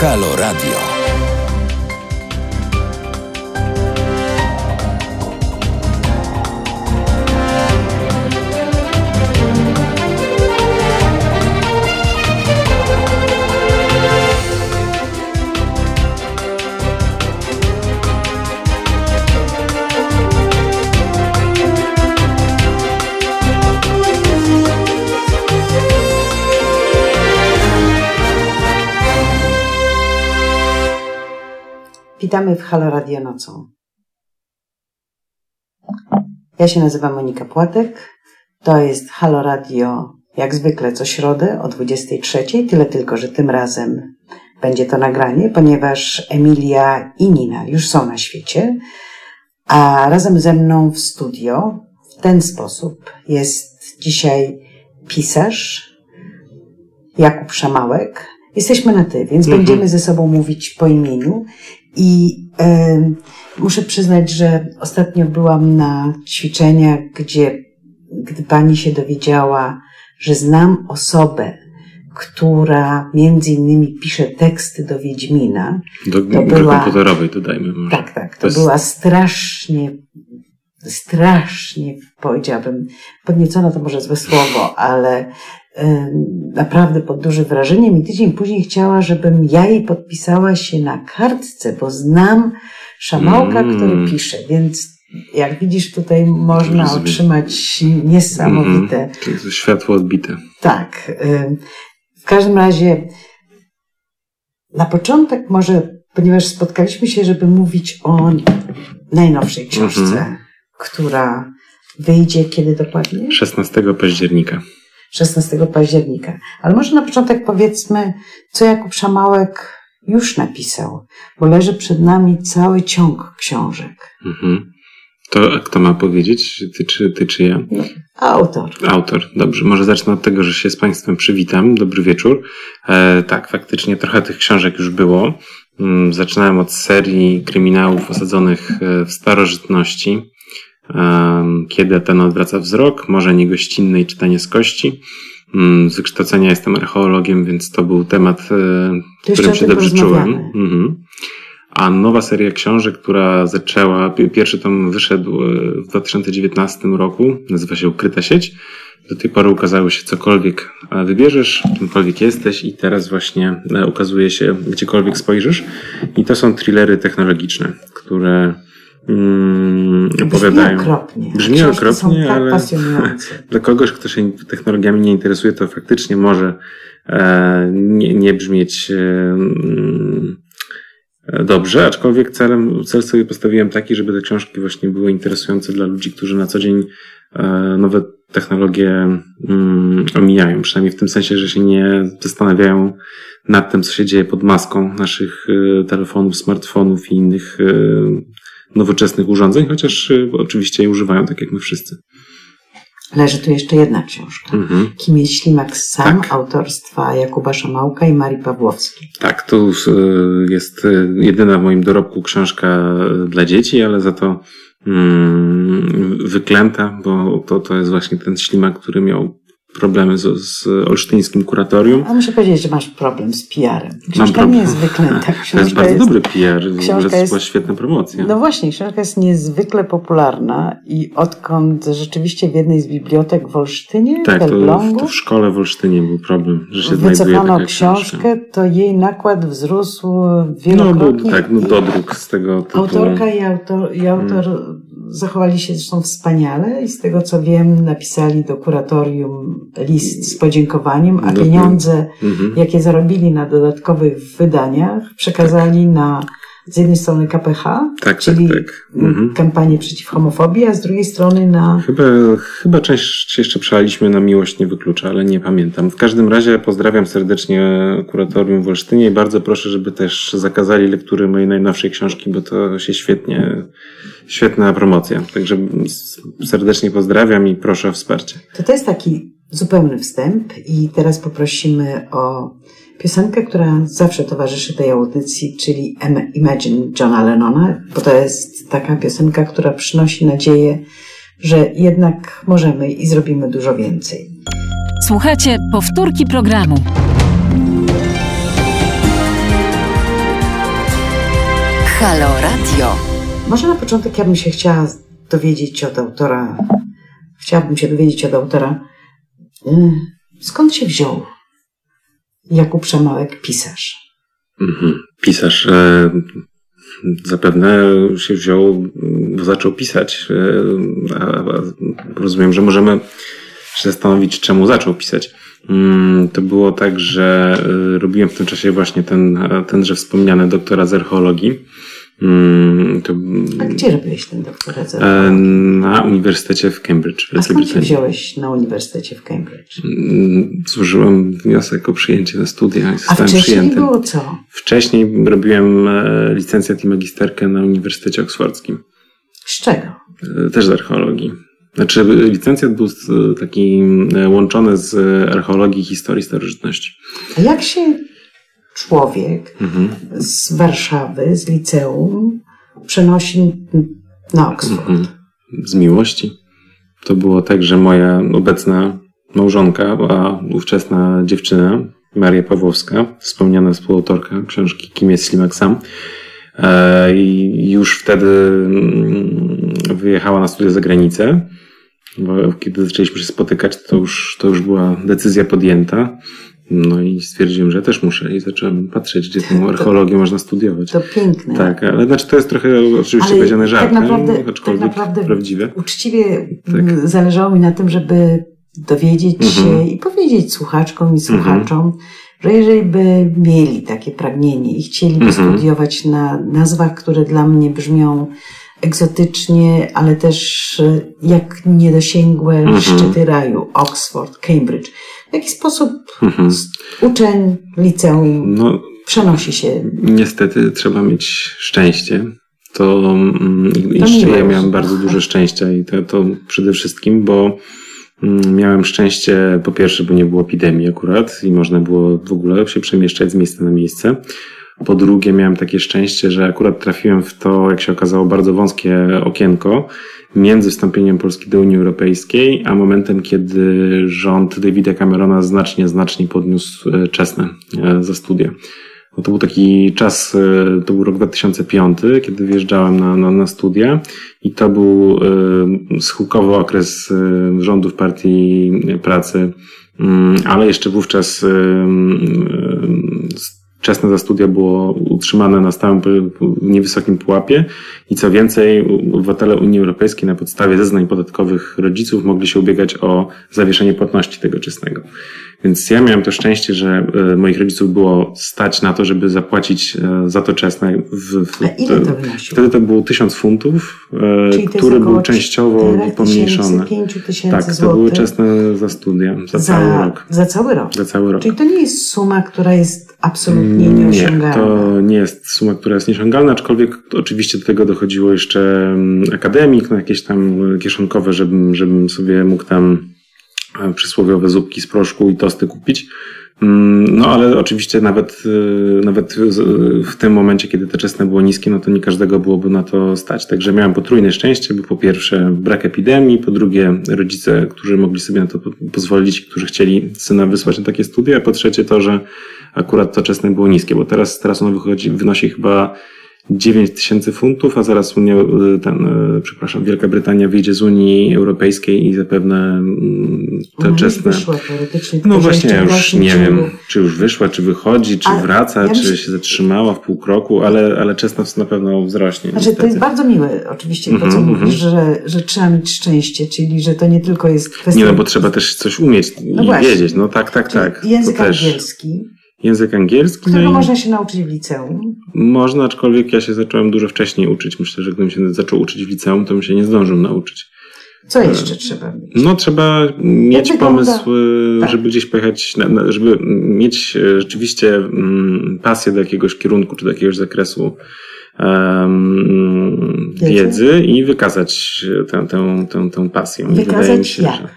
Halo Radio. Witamy w Halo Radio Nocą. Ja się nazywam Monika Płatek. To jest Halo Radio jak zwykle co środę o 23. Tyle tylko, że tym razem będzie to nagranie, ponieważ Emilia i Nina już są na świecie, a razem ze mną w studio w ten sposób jest dzisiaj pisarz Jakub Szamałek. Jesteśmy na ty, więc mhm. będziemy ze sobą mówić po imieniu i muszę przyznać, że ostatnio byłam na ćwiczeniach, gdzie gdy pani się dowiedziała, że znam osobę, która między innymi pisze teksty do Wiedźmina. Do to była, komputerowej dodajmy może. Tak, tak. To, to była strasznie, strasznie powiedziałabym, podniecona to może złe słowo, ale naprawdę pod dużym wrażeniem i tydzień później chciała, żebym ja jej podpisała się na kartce, bo znam szamałka, mm. który pisze, więc jak widzisz tutaj można Rozumiem. otrzymać niesamowite... Mm -hmm. Światło odbite. Tak. W każdym razie na początek może, ponieważ spotkaliśmy się, żeby mówić o najnowszej książce, mm -hmm. która wyjdzie kiedy dokładnie? 16 października. 16 października. Ale może na początek powiedzmy, co Jakub Szamałek już napisał, bo leży przed nami cały ciąg książek. Mhm. To kto ma powiedzieć? Ty czy, ty czy ja? No, autor. Autor, dobrze. Może zacznę od tego, że się z Państwem przywitam. Dobry wieczór. E, tak, faktycznie trochę tych książek już było. Mm, zaczynałem od serii kryminałów osadzonych e, w starożytności kiedy ten odwraca wzrok, może niegościnne i czytanie z kości. Mm, z wykształcenia jestem archeologiem, więc to był temat, e, którym się dobrze czułem. Mhm. A nowa seria książek, która zaczęła, pierwszy tom wyszedł e, w 2019 roku, nazywa się Ukryta sieć. Do tej pory ukazało się cokolwiek wybierzesz, czymkolwiek jesteś i teraz właśnie e, ukazuje się gdziekolwiek spojrzysz. I to są thrillery technologiczne, które mm, opowiadają. Brzmi okropnie. Brzmi okropnie, tak ale dla kogoś, kto się technologiami nie interesuje, to faktycznie może e, nie, nie brzmieć e, dobrze, aczkolwiek celem, cel sobie postawiłem taki, żeby te książki właśnie były interesujące dla ludzi, którzy na co dzień e, nowe technologie mm, omijają. Przynajmniej w tym sensie, że się nie zastanawiają nad tym, co się dzieje pod maską naszych e, telefonów, smartfonów i innych e, nowoczesnych urządzeń, chociaż y, oczywiście je używają tak jak my wszyscy. Leży tu jeszcze jedna książka. Mhm. Kim jest Ślimak Sam, tak. autorstwa Jakuba Szamałka i Marii Pawłowskiej. Tak, to y, jest y, jedyna w moim dorobku książka dla dzieci, ale za to mm, wyklęta, bo to, to jest właśnie ten ślimak, który miał problemy z, z olsztyńskim kuratorium. A muszę powiedzieć, że masz problem z PR-em. Książka nie jest wyklęta. Książka to jest bardzo jest, dobry PR, książka jest, była świetna promocja. No właśnie, książka jest niezwykle popularna i odkąd rzeczywiście w jednej z bibliotek w Olsztynie, tak, w to, to w szkole w Olsztynie był problem, że się wycofano książkę, książka. to jej nakład wzrósł wielokrotnie. No, tak, no dodruk z tego tytułu. Autorka i autor, i autor mhm zachowali się zresztą wspaniale i z tego co wiem, napisali do kuratorium list z podziękowaniem, a pieniądze, mhm. jakie zarobili na dodatkowych wydaniach, przekazali na z jednej strony KPH, tak, tak czyli tak, tak. Mhm. kampanię przeciw homofobii, a z drugiej strony na. Chyba, chyba część jeszcze przelaliśmy na miłość nie wyklucza, ale nie pamiętam. W każdym razie pozdrawiam serdecznie kuratorium w Olsztynie i bardzo proszę, żeby też zakazali lektury mojej najnowszej książki, bo to się świetnie Świetna promocja. Także serdecznie pozdrawiam i proszę o wsparcie. To to jest taki zupełny wstęp i teraz poprosimy o piosenkę, która zawsze towarzyszy tej audycji, czyli Imagine Johna Lennona, bo to jest taka piosenka, która przynosi nadzieję, że jednak możemy i zrobimy dużo więcej. Słuchajcie powtórki programu. Halo Radio. Może na początek ja bym się chciała dowiedzieć od autora, chciałabym się dowiedzieć od autora, skąd się wziął Jakub Przemałek, pisarz? Mhm. Pisarz e, zapewne się wziął, zaczął pisać. E, a, a rozumiem, że możemy się zastanowić, czemu zaczął pisać. Mm, to było tak, że e, robiłem w tym czasie właśnie ten, tenże wspomniany doktora z archeologii. Mm, to, A gdzie robiłeś ten doktorat? E, na Uniwersytecie w Cambridge. W A skąd się wziąłeś na Uniwersytecie w Cambridge? Mm, złożyłem wniosek o przyjęcie na studia i A wcześniej przyjętym. było co? Wcześniej robiłem e, licencjat i magisterkę na Uniwersytecie Oksfordzkim. Z czego? Też z archeologii. Znaczy, licencjat był taki łączony z archeologii i historii starożytności. A jak się człowiek mhm. z Warszawy, z liceum, przenosi na Oxford? Mhm. Z miłości. To było tak, że moja obecna małżonka, a ówczesna dziewczyna, Maria Pawłowska, wspomniana współautorka książki Kim jest Ślimak Sam, e, i już wtedy mm, wyjechała na studia za granicę bo kiedy zaczęliśmy się spotykać, to już, to już była decyzja podjęta. No i stwierdziłem, że też muszę i zacząłem patrzeć, gdzie tę archeologię można studiować. To piękne. Tak, ale znaczy to jest trochę oczywiście powiedziane tak żartem, tak naprawdę, aczkolwiek tak naprawdę prawdziwe. Uczciwie tak. zależało mi na tym, żeby dowiedzieć mhm. się i powiedzieć słuchaczkom i mhm. słuchaczom, mhm. że jeżeli by mieli takie pragnienie i chcieliby mhm. studiować na nazwach, które dla mnie brzmią egzotycznie, ale też e, jak niedosięgłe mhm. szczyty raju, Oxford, Cambridge. W jaki sposób mhm. uczeń liceum no, przenosi się? Niestety trzeba mieć szczęście. To, mm, i, ja miałem bardzo dużo szczęścia i to, to przede wszystkim, bo mm, Miałem szczęście, po pierwsze, bo nie było epidemii akurat i można było w ogóle się przemieszczać z miejsca na miejsce. Po drugie, miałem takie szczęście, że akurat trafiłem w to, jak się okazało, bardzo wąskie okienko między wstąpieniem Polski do Unii Europejskiej, a momentem, kiedy rząd Davida Camerona znacznie, znacznie podniósł e, czesne e, za studia. No to był taki czas, e, to był rok 2005, kiedy wyjeżdżałem na, na, na studia i to był schyłkowy okres rządów Partii Pracy, mm, ale jeszcze wówczas wczesne za studia było utrzymane na stałym niewysokim pułapie i co więcej, obywatele Unii Europejskiej na podstawie zeznań podatkowych rodziców mogli się ubiegać o zawieszenie płatności tego czesnego. Więc ja miałem to szczęście, że e, moich rodziców było stać na to, żeby zapłacić e, za to czesne. W, w, A ile to wynosiło? Wtedy to było tysiąc funtów, e, Czyli który był częściowo pomniejszony. Tak, to złotych. były czesne za studia, za, za, cały rok. Za cały rok. Za cały rok. Czyli to nie jest suma, która jest absolutnie nieosiągalna. Nie, to nie jest suma, która jest nieosiągalna, aczkolwiek oczywiście do tego dochodziło jeszcze mm, akademik, no jakieś tam kieszonkowe, żebym, żebym sobie mógł tam E, przysłowiowe zupki z proszku i tosty kupić. Mm, no ale oczywiście nawet, e, nawet w tym momencie, kiedy te czesne było niskie, no to nie każdego byłoby na to stać. Także miałem potrójne szczęście, bo po pierwsze brak epidemii, po drugie rodzice, którzy mogli sobie na to pozwolić, którzy chcieli syna wysłać na takie studia, a po trzecie to, że akurat to czesne było niskie, bo teraz, teraz ono wychodzi, wynosi chyba 9 tysięcy funtów, a zaraz Unia, y, ten, y, przepraszam, Wielka Brytania wyjdzie z Unii Europejskiej i zapewne mm, te Ona czesne. Wyszła, no właśnie, ja już nie wiem, czy już wyszła, czy wychodzi, czy wraca, ja czy się zatrzymała w pół kroku, ale, ale czesność na pewno wzrośnie. Znaczy, to jest bardzo miłe, oczywiście, to co mm -hmm, mówisz, że, że trzeba mieć szczęście, czyli że to nie tylko jest kwestia. Nie, no bo trzeba też coś umieć no i właśnie. wiedzieć. No tak, tak, tak. Język angielski. Język angielski. Którego no można się nauczyć w liceum? Można, aczkolwiek ja się zacząłem dużo wcześniej uczyć. Myślę, że gdybym się zaczął uczyć w liceum, to bym się nie zdążył nauczyć. Co jeszcze trzeba mieć? No trzeba mieć pomysł, tak. żeby gdzieś pojechać, żeby mieć e, rzeczywiście mm, pasję do jakiegoś kierunku czy do jakiegoś zakresu um, wiedzy i wykazać tę, tę, tę, tę pasję. Wykazać Wydaje mi się, jak? że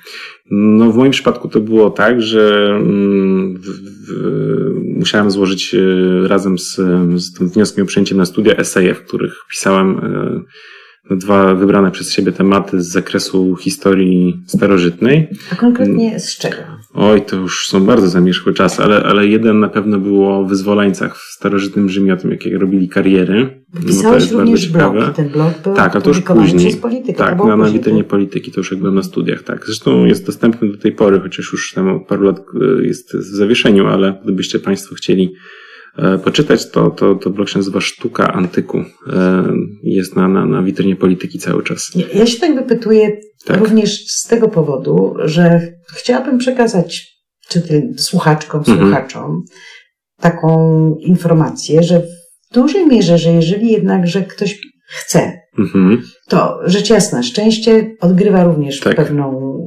no w moim przypadku to było tak, że mm, w, w, musiałem złożyć e, razem z, z tym wnioskiem o przyjęcie na studia eseje, w których pisałem e, dwa wybrane przez siebie tematy z zakresu historii starożytnej. A konkretnie z czego? Oj, to już są bardzo zamierzchłe czasy, ale, ale jeden na pewno było o wyzwoleńcach w starożytnym Rzymie, o tym, jakie robili kariery. Pisałeś również blog i ten blog był tak, a to już później. przez politykę. Tak, na, na witrynie polityki, to już jak byłem na studiach, tak. Zresztą jest dostępny do tej pory, chociaż już tam od paru lat e, jest w zawieszeniu, ale gdybyście Państwo chcieli poczytać, to, to, to blog się nazywa Sztuka Antyku. E, jest na, na, na witrynie polityki cały czas. Ja, się tak wypytuję tak. również z tego powodu, że chciałabym przekazać czy ty, słuchaczkom, mhm. słuchaczom taką informację, że w dużej mierze, że jeżeli jednak, że ktoś chce, mhm. to rzecz jasna, szczęście odgrywa również tak. pewną,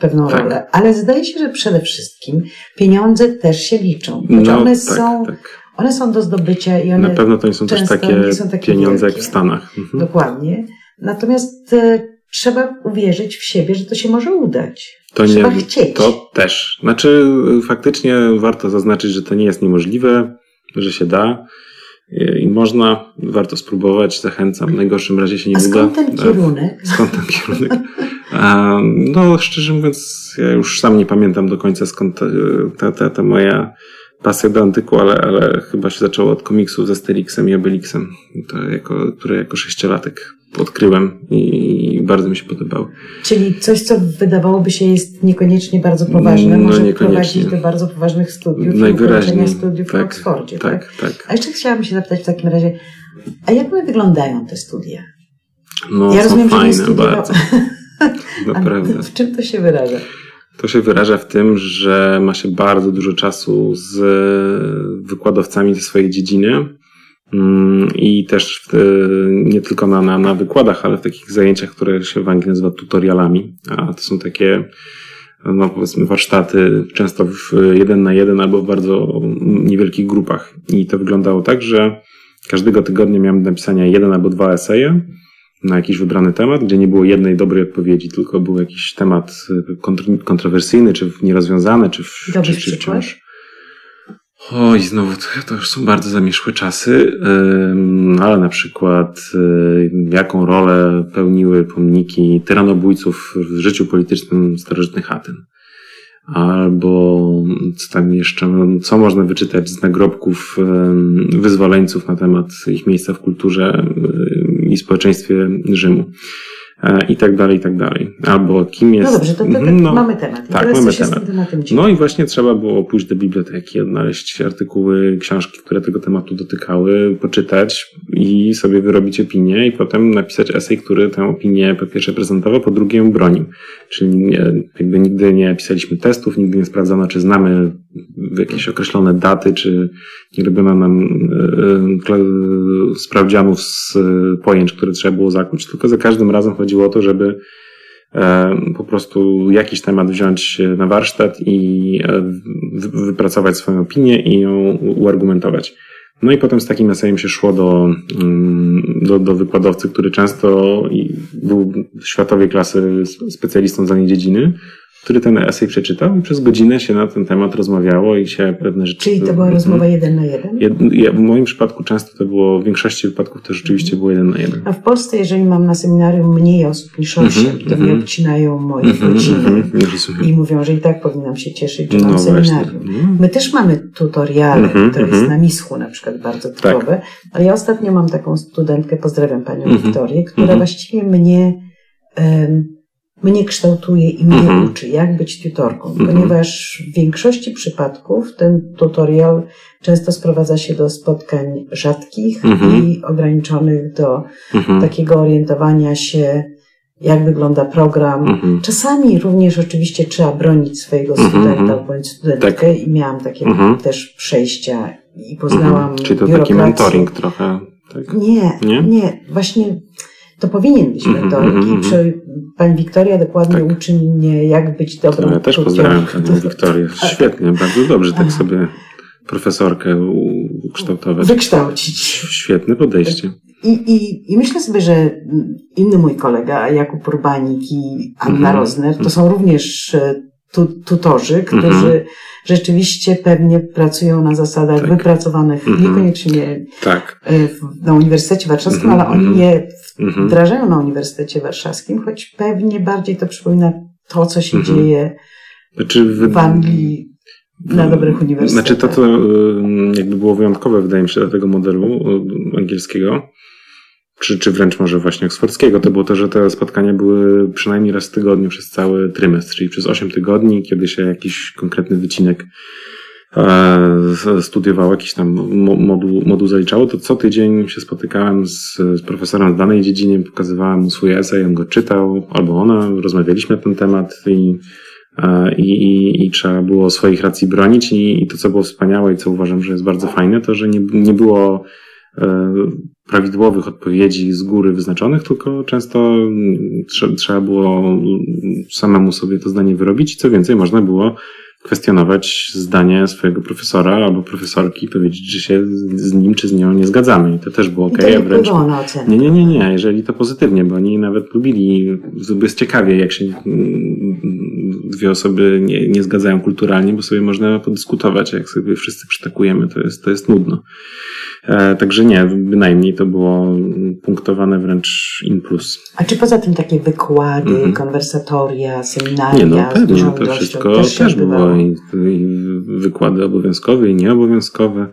pewną tak. rolę, ale zdaje się, że przede wszystkim pieniądze też się liczą. Znaczy no, one tak, są, tak. One są do zdobycia i one Na pewno to nie są też takie, nie są takie pieniądze wielkie. jak w Stanach. Mhm. Dokładnie. Natomiast e, trzeba uwierzyć w siebie, że to się może udać. To trzeba nie, chcieć. To też. Znaczy, faktycznie warto zaznaczyć, że to nie jest niemożliwe, że się da i można, warto spróbować, zachęcam. W najgorszym razie się nie A uda. skąd ten kierunek? Skąd ten kierunek? A, no, szczerze mówiąc, ja już sam nie pamiętam do końca skąd ta, ta, ta moja pasja do antyku, ale, ale chyba się zaczęło od komiksu ze Asterixem i Obelixem, to jako, które jako sześciolatek odkryłem i bardzo mi się podobały. Czyli coś, co wydawałoby się jest niekoniecznie bardzo poważne, no, może prowadzić do bardzo poważnych studiów Najwyraźniej. studiów tak, w Oksfordzie. Tak, tak, tak. A jeszcze chciałabym się zapytać w takim razie, a jak one wyglądają te studia? No, ja rozumiem, fajne że bardzo. Naprawdę. W czym to się wyraża? To się wyraża w tym, że ma się bardzo dużo czasu z wykładowcami ze swojej dziedziny mm, i też nie tylko na, na, na wykładach, ale w takich zajęciach, które się w Anglii nazywa tutorialami. A to są takie no powiedzmy warsztaty często w jeden na jeden albo w bardzo niewielkich grupach. I to wyglądało tak, że każdego tygodnia miałem do napisania jeden albo dwa eseje na jakiś wybrany temat, gdzie nie było jednej dobrej odpowiedzi, tylko był jakiś temat y, kontrowersyjny, czy nierozwiązany, czy, w, czy, czy wciąż. Oj, znowu to, to już są bardzo zamieszłe czasy, ale na przykład y, jaką rolę pełniły pomniki tyranobójców w życiu politycznym starożytnych Aten. Albo co tam jeszcze, no, co można wyczytać z nagrobków wyzwoleńców na temat ich miejsca w kulturze i społeczeństwie Rzymu. E, I tak dalej, i tak dalej. Albo kim jest. No dobrze, to, to, to mhm, no, mamy temat. tak, mamy temat. No i właśnie trzeba było pójść do biblioteki, odnaleźć artykuły, książki, które tego tematu dotykały, poczytać i sobie wyrobić opinię i potem napisać esej, który tę opinię po pierwsze prezentował, po drugie ją bronił. Czyli nie, jakby nigdy nie pisaliśmy testów, nigdy nie sprawdzano, czy znamy jakieś określone daty, czy nie robiono nam e, e, sprawdzianów z pojęć, które trzeba było zakuć, tylko za każdym razem chodziło o to, żeby e, po prostu jakiś temat wziąć na warsztat i wypracować swoją opinię i ją uargumentować. No i potem z takim esejem się szło do, mm, do, do wykładowcy, który często był światowej klasy specjalistą z danej dziedziny, który ten esej przeczytał i przez godzinę się na ten temat rozmawiało i się pewne rzeczy... Czyli to była rozmowa jeden na jeden? Jed, w moim przypadku często to było, w większości wypadków to rzeczywiście było jeden na jeden. A w Polsce, jeżeli mam na seminarium mniej osób niż osiem, mm -hmm, to mm -hmm. mnie odcinają moje mm -hmm, i mówią, że i tak powinnam się cieszyć, że mam no seminarium. No. My też mamy tutoriale, to jest mhm. na Mischu na przykład bardzo typowe, tak. ale ja ostatnio mam taką studentkę, pozdrawiam panią mhm. Wiktorię, która mhm. właściwie mnie... Um, mnie kształtuje i mnie mhm. uczy, jak być tutorką, mhm. ponieważ w większości przypadków ten tutorial często sprowadza się do spotkań rzadkich mhm. i ograniczonych do mhm. takiego orientowania się, jak wygląda program. Mhm. Czasami również oczywiście trzeba bronić swojego mhm. studenta bądź studentkę tak. i miałam takie też przejścia i poznałam Czyli to taki mentoring trochę. Tak? Nie, nie, nie, właśnie to powinien być mm -hmm, mm -hmm. Pani Wiktoria dokładnie tak. uczy mnie, jak być dobrą Ja też pozdrawiam Panią Wiktorię. Świetnie, bardzo dobrze tak sobie profesorkę ukształtować. Wykształcić. Świetne podejście. I, i, I myślę sobie, że inny mój kolega, Jakub Urbanik i Anna mm -hmm. Rosner, to są również e, tu, tutorzy, którzy Mhm. rzeczywiście pewnie pracują na zasadach Tak. wypracowanych Mhm. niekoniecznie Tak. e, w- na Uniwersytecie Warszawskim, Mhm, ale oni mhm. je Mhm. wdrażają na Uniwersytecie Warszawskim, choć pewnie bardziej to przypomina to, co się Mhm. dzieje Znaczy, wy- w Anglii na dobrych uniwersytetach. Znaczy to, co jakby było wyjątkowe, wydaje mi się, dla tego modelu y, angielskiego, czy, czy wręcz może właśnie oksfordzkiego, to było to, że te spotkania były przynajmniej raz w tygodniu przez cały trymestr, czyli przez 8 tygodni, kiedy się jakiś konkretny wycinek e, studiował, jakiś tam mo- moduł, moduł zaliczało, to co tydzień się spotykałem z, z profesorem w danej dziedzinie, pokazywałem mu swój esej, on go czytał, albo ona, rozmawialiśmy na ten temat i E, i, i, i trzeba było swoich racji bronić. I, i to, co było wspaniałe i co uważam, że jest bardzo fajne, to, że nie, nie było prawidłowych odpowiedzi z góry wyznaczonych, tylko często trze, trzeba było samemu sobie to zdanie wyrobić. I co więcej, można było kwestionować zdanie swojego profesora albo profesorki, powiedzieć, że się z, nim czy z nią nie zgadzamy i to też było I ok, to nie wręcz wpływało na ocenę. nie, nie, nie, nie, jeżeli to pozytywnie, bo oni nawet lubili, jest ciekawie, jak się mm, dwie osoby nie, nie zgadzają kulturalnie, bo sobie można podyskutować, jak sobie wszyscy przytakujemy, to jest, to jest nudno. E, także nie, bynajmniej to było punktowane wręcz in plus. A czy poza tym takie wykłady, Mhm. konwersatoria, seminaria Nie, no pewnie, to wszystko też też, było i, i wykłady obowiązkowe i nieobowiązkowe.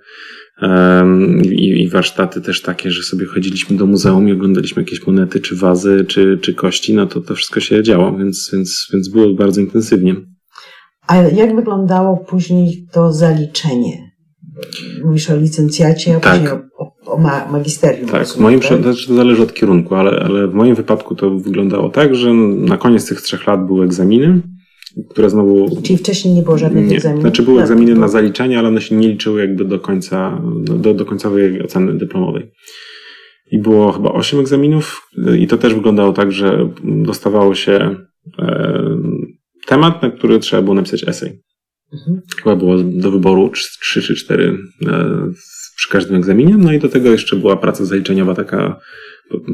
I, I warsztaty też takie, że sobie chodziliśmy do muzeum i oglądaliśmy jakieś monety, czy wazy, czy, czy kości, no to to wszystko się działo, więc, więc, więc było bardzo intensywnie. A jak wyglądało później to zaliczenie? Mówisz o licencjacie, a Tak. później o, o, o ma, magisterium. Tak, w moim tak? to zależy od kierunku, ale, ale w moim wypadku to wyglądało tak, że na koniec tych trzech lat były egzaminy, które znowu Czyli wcześniej nie było żadnych Nie, egzaminów? znaczy były Tak, egzaminy na zaliczenie, ale one się nie liczyły jakby do końca, do, do końcowej oceny dyplomowej. I było chyba 8 egzaminów i to też wyglądało tak, że dostawało się e, temat, na który trzeba było napisać esej. Mhm. Chyba było do wyboru 3 czy 4 e, przy każdym egzaminie, no i do tego jeszcze była praca zaliczeniowa, taka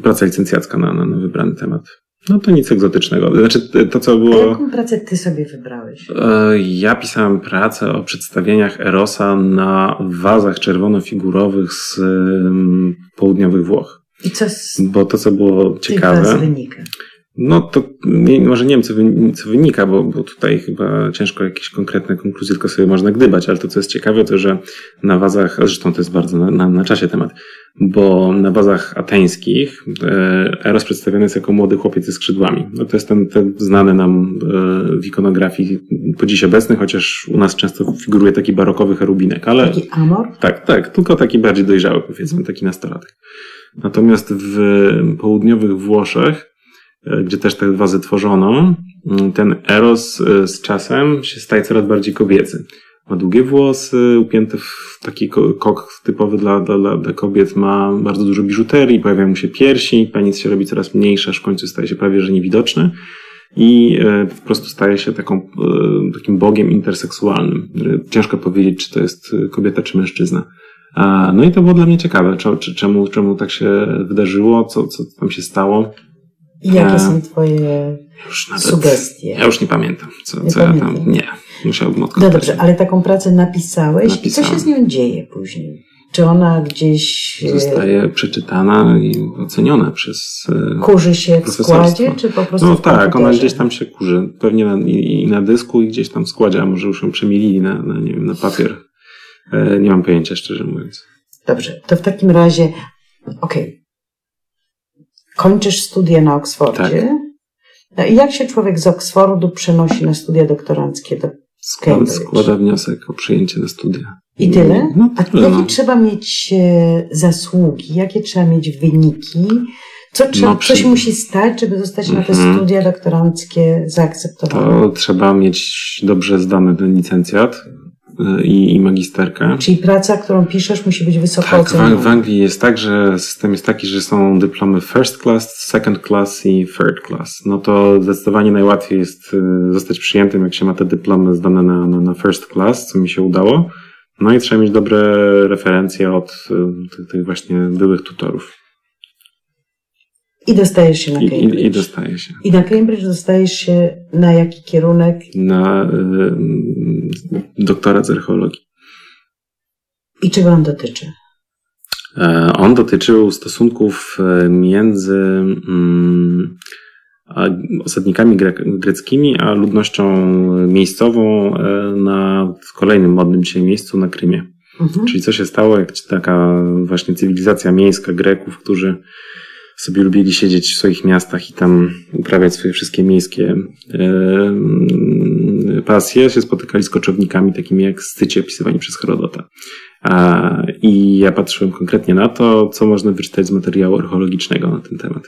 praca licencjacka na, na, na wybrany temat. No to nic egzotycznego. Znaczy to, co A było... jaką pracę ty sobie wybrałeś? E, Ja pisałem pracę o przedstawieniach Erosa na wazach czerwono-figurowych z południowych Włoch. I co z Bo to, co było tych ciekawe, was wynika? No to nie, może nie wiem, co, wy, co wynika, bo, bo tutaj chyba ciężko jakieś konkretne konkluzje tylko sobie można gdybać, ale to, co jest ciekawe, to, że na wazach, zresztą to jest bardzo na, na, na czasie temat, bo na wazach ateńskich e, Eros przedstawiony jest jako młody chłopiec ze skrzydłami. No to jest ten, ten znany nam e, w ikonografii po dziś obecny, chociaż u nas często figuruje taki barokowy cherubinek, ale... Taki amor? Tak, tak, tylko taki bardziej dojrzały, powiedzmy, taki nastolatek. Natomiast w południowych Włoszech, gdzie też te wazy tworzono, m, ten eros e, z czasem się staje coraz bardziej kobiecy. Ma długie włosy, upięte w taki ko- kok typowy dla, dla, dla- kobiet, ma bardzo dużo biżuterii, pojawiają mu się piersi, penis się robi coraz mniejszy, aż w końcu staje się prawie że niewidoczny i e, po prostu staje się taką, e, takim bogiem interseksualnym. E, Ciężko powiedzieć, czy to jest e, kobieta, czy mężczyzna. No i to było dla mnie ciekawe, czemu, czemu tak się wydarzyło, co, co tam się stało. I jakie są twoje nawet, sugestie? ja już nie pamiętam, co, Nie co ja tam, nie, musiałbym No odkryć. dobrze, ale taką pracę napisałeś i co się z nią dzieje później? Czy ona gdzieś e, Zostaje przeczytana i oceniona przez e, kurzy się w składzie, czy po prostu No tak, ona gdzieś tam się kurzy. Pewnie na, i, i na dysku, i gdzieś tam w składzie, a może już ją przemielili na, na, nie wiem, na papier. E, nie mam pojęcia, szczerze mówiąc. Dobrze, to w takim razie, okej. Kończysz studia na Oksfordzie. Tak. No i jak się człowiek z Oksfordu przenosi na studia doktoranckie do Cambridge. składa wniosek o przyjęcie na studia. I tyle? No A tyle, jakie no. trzeba mieć e, zasługi, jakie trzeba mieć wyniki? Co trzeba, No, przy- coś musi stać, żeby zostać na te Mhm. studia doktoranckie zaakceptowane? To trzeba mieć dobrze zdany ten licencjat i, i magisterkę. Czyli praca, którą piszesz, musi być wysoko Tak, w, oceniona. w Anglii jest tak, że system jest taki, że są dyplomy first class, second class i third class. No to zdecydowanie najłatwiej jest y, zostać przyjętym, jak się ma te dyplomy zdane na, na, na first class, co mi się udało. No i trzeba mieć dobre referencje od y, tych właśnie byłych tutorów. I dostajesz się na I, Cambridge. i, i dostaję się. I na Cambridge dostajesz się na jaki kierunek? Na y, doktorat z archeologii. I czego on dotyczy? E, On dotyczył stosunków e, między mm, osadnikami gre- greckimi, a ludnością miejscową e, na kolejnym modnym dzisiaj miejscu na Krymie. Mhm. Czyli co się stało, jak taka właśnie cywilizacja miejska Greków, którzy sobie lubili siedzieć w swoich miastach i tam uprawiać swoje wszystkie miejskie e, pasje, się spotykali z koczownikami takimi jak Scycie opisywani przez Herodota. I ja patrzyłem konkretnie na to, co można wyczytać z materiału archeologicznego na ten temat.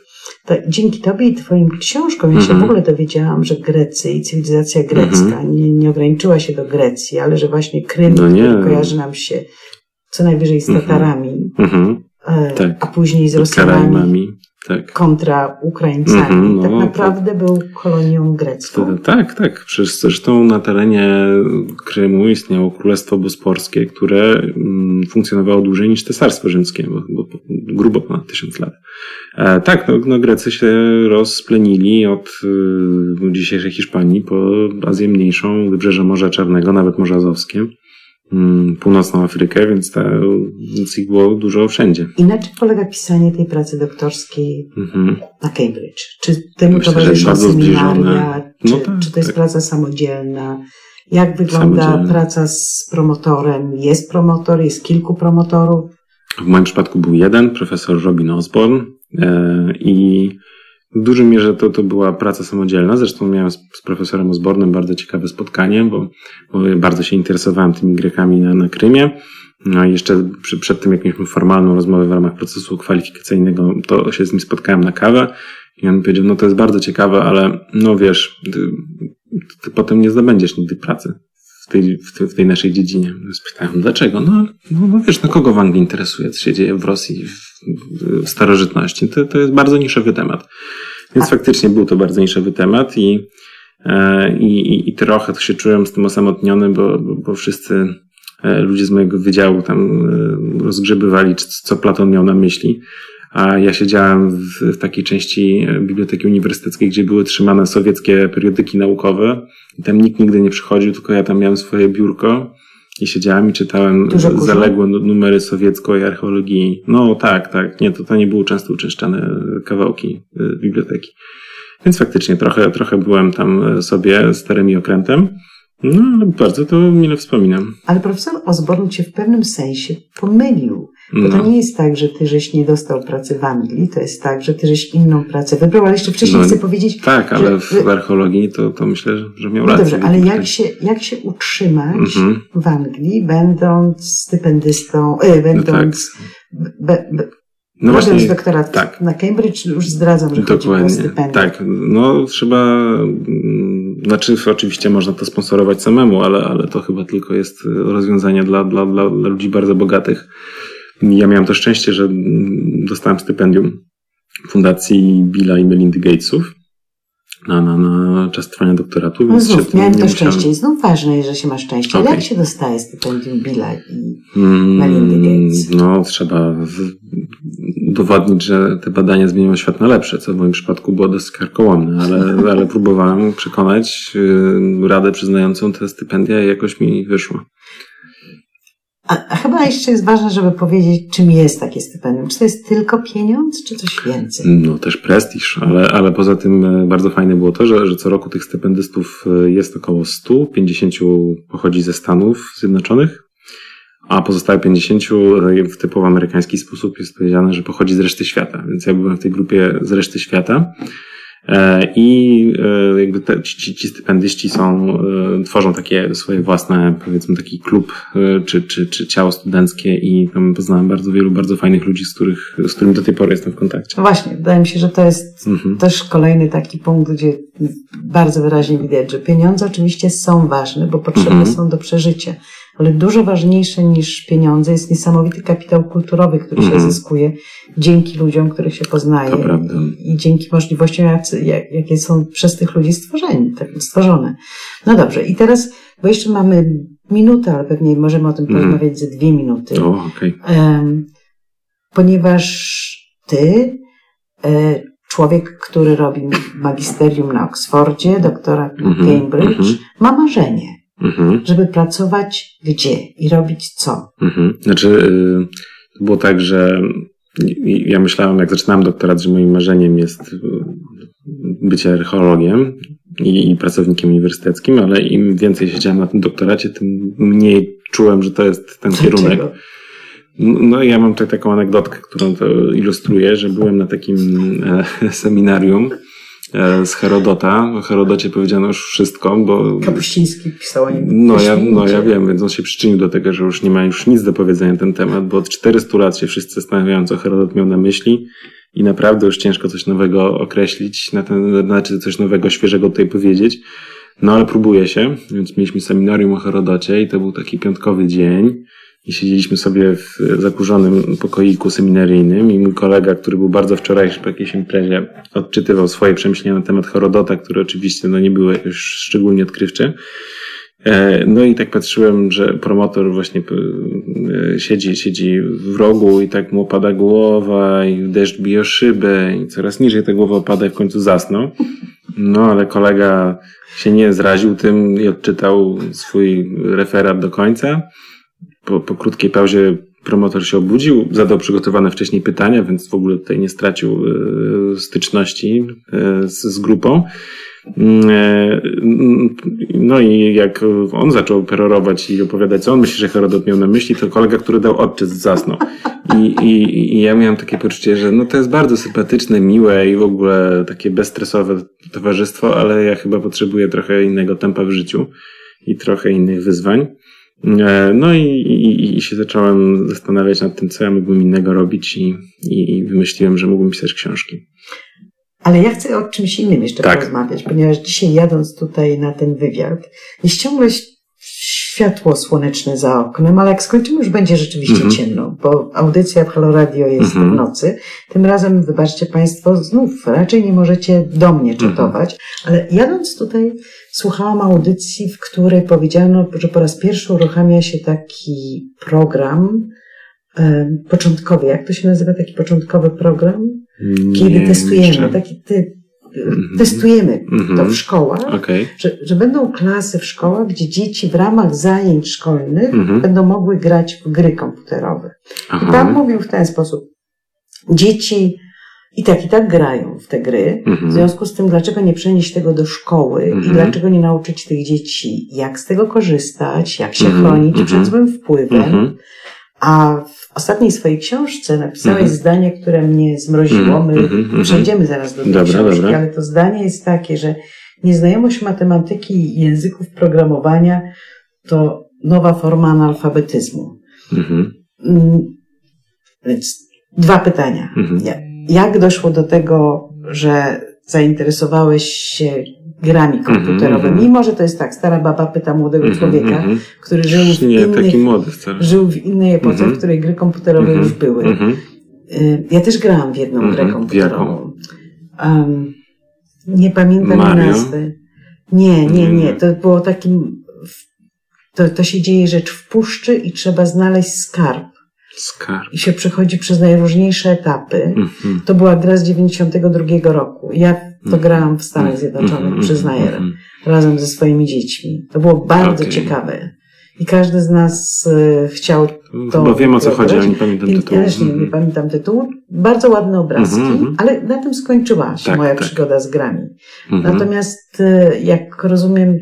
To dzięki Tobie i Twoim książkom ja się Mhm. w ogóle dowiedziałam, że Grecy i cywilizacja grecka Mhm. nie, nie ograniczyła się do Grecji, ale że właśnie Krym, No nie. kojarzy nam się co najwyżej z Mhm. Tatarami, Mhm. e, Tak. a później z Rosjanami. Tak. kontra Ukraińcami. Mhm, no, tak naprawdę był kolonią grecką. Tak, tak. Przecież zresztą na terenie Krymu istniało Królestwo Bosporskie, które mm, funkcjonowało dłużej niż Cesarstwo Rzymskie, bo, bo grubo ponad tysiąc lat. E, tak, no, no Grecy się rozplenili od y, dzisiejszej Hiszpanii po Azję Mniejszą, wybrzeże Morza Czarnego, nawet Morze Azowskie, mm, północną Afrykę, więc, ta, więc ich było dużo wszędzie. I na czym polega pisanie tej pracy doktorskiej Mhm. na Cambridge? Czy temu Myślę, towarzyszą seminaria? Czy, No tak, czy to jest tak. praca samodzielna? Jak wygląda praca z promotorem? Jest promotor? Jest kilku promotorów? W moim przypadku był jeden, profesor Robin Osborne e, i w dużej mierze to, to była praca samodzielna. Zresztą miałem z, z profesorem Osbornem bardzo ciekawe spotkanie, bo, bo bardzo się interesowałem tymi Grekami na, na Krymie. No i jeszcze przy, przed tym, jak mieliśmy formalną rozmowę w ramach procesu kwalifikacyjnego, to się z nim spotkałem na kawę i on powiedział, no to jest bardzo ciekawe, ale no wiesz, ty, ty potem nie zdobędziesz nigdy pracy w tej, w tej, naszej dziedzinie. Spytałem, dlaczego? No, no, no wiesz, no kogo w Anglii interesuje, co się dzieje w Rosji, w, w starożytności? To, to jest bardzo niszowy temat. Więc faktycznie był to bardzo niszowy temat i, e, i, i, trochę się czułem z tym osamotniony, bo, bo, bo wszyscy e, ludzie z mojego wydziału tam e, rozgrzebywali, co Platon miał na myśli. A ja siedziałem w, w takiej części e, biblioteki uniwersyteckiej, gdzie były trzymane sowieckie periodyki naukowe i tam nikt nigdy nie przychodził, tylko ja tam miałem swoje biurko i siedziałem i czytałem Dużo zaległe nu- numery sowieckiej archeologii. No tak, tak. Nie, to, to nie były często uczęszczane kawałki y, biblioteki. Więc faktycznie trochę, trochę byłem tam y, sobie starym i okrętem. No, ale bardzo to mile wspominam. Ale profesor Osborne cię w pewnym sensie pomylił. Bo to No. nie jest tak, że ty żeś nie dostał pracy w Anglii, to jest tak, że ty żeś inną pracę wybrał, ale jeszcze wcześniej No, chcę powiedzieć, Tak, ale że- w archeologii to, to myślę, że miał no rację. dobrze, ale jak się, jak się utrzymać Mhm. w Anglii, będąc stypendystą, e, No tak. będąc, be, be, No właśnie, doktorat tak. na Cambridge, już zdradzam, że chodzi o Dokładnie. Tak, no trzeba, mm, znaczy oczywiście można to sponsorować samemu, ale, ale to chyba tylko jest y, rozwiązanie dla, dla, dla ludzi bardzo bogatych. Ja miałem to szczęście, że dostałem stypendium Fundacji Billa i Melindy Gatesów na, na, na czas trwania doktoratu, No więc znów, miałem to musiałem... szczęście i znów ważne jest, że się ma szczęście. Okej. jak się dostaje stypendium Billa i Mm, Melindy Gates. No, trzeba w, udowodnić, że te badania zmienią świat na lepsze, co w moim przypadku było dosyć karkołomne, ale, ale próbowałem przekonać y, radę przyznającą te stypendia i jakoś mi wyszło. A, chyba jeszcze jest ważne, żeby powiedzieć, czym jest takie stypendium. Czy to jest tylko pieniądz, czy coś więcej? No też prestiż, ale, ale poza tym e, bardzo fajne było to, że, że co roku tych stypendystów e, jest około 100, 50 pochodzi ze Stanów Zjednoczonych, a pozostałe 50 e, w typowo amerykański sposób jest powiedziane, że pochodzi z reszty świata. Więc ja byłem w tej grupie z reszty świata. E, I e, jakby te, ci, ci stypendyści są, e, tworzą takie swoje własne, powiedzmy, taki klub czy, czy, czy ciało studenckie i tam poznałem bardzo wielu bardzo fajnych ludzi, z, których, z którymi do tej pory jestem w kontakcie. No właśnie, wydaje mi się, że to jest Mhm. też kolejny taki punkt, gdzie bardzo wyraźnie widać, że pieniądze oczywiście są ważne, bo potrzebne Mhm. są do przeżycia, ale dużo ważniejsze niż pieniądze jest niesamowity kapitał kulturowy, który się Mhm. zyskuje dzięki ludziom, których się poznaje i, i dzięki możliwościom, jak, jakie są przez tych ludzi stworzeni, tak, stworzone. No dobrze, i teraz, bo jeszcze mamy minutę, ale pewnie możemy o tym Mhm. porozmawiać ze dwie minuty. O, okej. Em, ponieważ ty e, człowiek, który robi magisterium na Oksfordzie, doktora na Mhm, Cambridge, mhm. ma marzenie, Mhm. żeby pracować gdzie i robić co. Mhm. Znaczy, y, było tak, że ja myślałem, jak zaczynałem doktorat, że moim marzeniem jest y, bycie archeologiem i, i pracownikiem uniwersyteckim, ale im więcej siedziałem na tym doktoracie, tym mniej czułem, że to jest ten kierunek. No ja mam tutaj taką anegdotkę, którą to ilustruję, że byłem na takim e, seminarium z Herodota. O Herodocie powiedziano już wszystko, bo Kapuściński pisał o nim. no ja, no ja wiem, więc on się przyczynił do tego, że już nie ma już nic do powiedzenia na ten temat, bo od 400 lat się wszyscy zastanawiają, co Herodot miał na myśli i naprawdę już ciężko coś nowego określić, na ten, znaczy coś nowego, świeżego tutaj powiedzieć. No ale próbuje się, więc mieliśmy seminarium o Herodocie i to był taki piątkowy dzień i siedzieliśmy sobie w zakurzonym pokoiku seminaryjnym i mój kolega, który był bardzo wczorajszy po jakiejś imprezie, odczytywał swoje przemyślenia na temat Herodota, które oczywiście no, nie były jakoś szczególnie odkrywcze. E, No i tak patrzyłem, że promotor właśnie e, siedzi, siedzi w rogu i tak mu opada głowa i deszcz bije o szybę i coraz niżej ta głowa opada i w końcu zasnął. No ale kolega się nie zraził tym i odczytał swój referat do końca. Po, po krótkiej pauzie promotor się obudził, zadał przygotowane wcześniej pytania, więc w ogóle tutaj nie stracił e, styczności e, z, z grupą. Mm, e, No i jak on zaczął perorować i opowiadać, co on myśli, że Herodot miał na myśli, to kolega, który dał odczyt, zasnął. I, i, I ja miałem takie poczucie, że no to jest bardzo sympatyczne, miłe i w ogóle takie bezstresowe towarzystwo, ale ja chyba potrzebuję trochę innego tempa w życiu i trochę innych wyzwań. E, No i, i, i się zacząłem zastanawiać nad tym, co ja mógłbym innego robić i, i, wymyśliłem, że mógłbym pisać książki. Ale ja chcę o czymś innym jeszcze Tak. porozmawiać, ponieważ dzisiaj jadąc tutaj na ten wywiad, jest ciągle światło słoneczne za oknem, ale jak skończymy, już będzie rzeczywiście Mhm. ciemno, bo audycja w Halo Radio jest Mhm. w nocy. Tym razem, wybaczcie Państwo, znów raczej nie możecie do mnie Mhm. czatować, ale jadąc tutaj słuchałam audycji, w której powiedziano, że po raz pierwszy uruchamia się taki program początkowy. Jak to się nazywa taki początkowy program? Kiedy Nie, testujemy, jeszcze. taki ty, Mhm. testujemy Mhm. to w szkołach, Okej. że, że będą klasy w szkołach, gdzie dzieci w ramach zajęć szkolnych Mhm. będą mogły grać w gry komputerowe. I Pan mówił w ten sposób. Dzieci i tak, i tak grają w te gry. W Mhm. związku z tym, dlaczego nie przenieść tego do szkoły i Mhm. dlaczego nie nauczyć tych dzieci, jak z tego korzystać, jak się Mhm. chronić Mhm. przed złym wpływem. Mhm. A w ostatniej swojej książce napisałeś Mhm. zdanie, które mnie zmroziło. My Mhm, mhm. przejdziemy zaraz do tej Dobra, książki, dobra. ale to zdanie jest takie, że nieznajomość matematyki i języków programowania to nowa forma analfabetyzmu. Mhm. Mm, Więc dwa pytania. Mhm. Ja- Jak doszło do tego, że zainteresowałeś się grami komputerowymi? mhm. Mimo, że to jest tak, stara baba pyta młodego Mhm, człowieka, mhm. który żył w, Nie, innych, taki młody wcale. żył w innej epoce, Mhm. w której gry komputerowe Mhm, już były. mhm. Y, Ja też grałam w jedną Mhm, grę komputerową. Um, nie pamiętam Mario? nazwy. Nie, nie, Nie. To było takim. To, to się dzieje rzecz w puszczy i trzeba znaleźć skarb. Skarb. I się przechodzi przez najróżniejsze etapy. Mhm. To była gra z 92 roku. Ja to Mhm. grałam w Stanach Zjednoczonych, Mhm, przyznaję, mhm. razem ze swoimi dziećmi. To było bardzo Okej. ciekawe. I każdy z nas y, chciał to Chyba wiem o co chodzi, ale nie pamiętam tytułu. Ja też nie, nie Mhm. pamiętam tytułu. Bardzo ładne obrazki, Mhm, mhm. ale na tym skończyła się Tak, moja tak. przygoda z grami. Mhm. Natomiast y, jak rozumiem,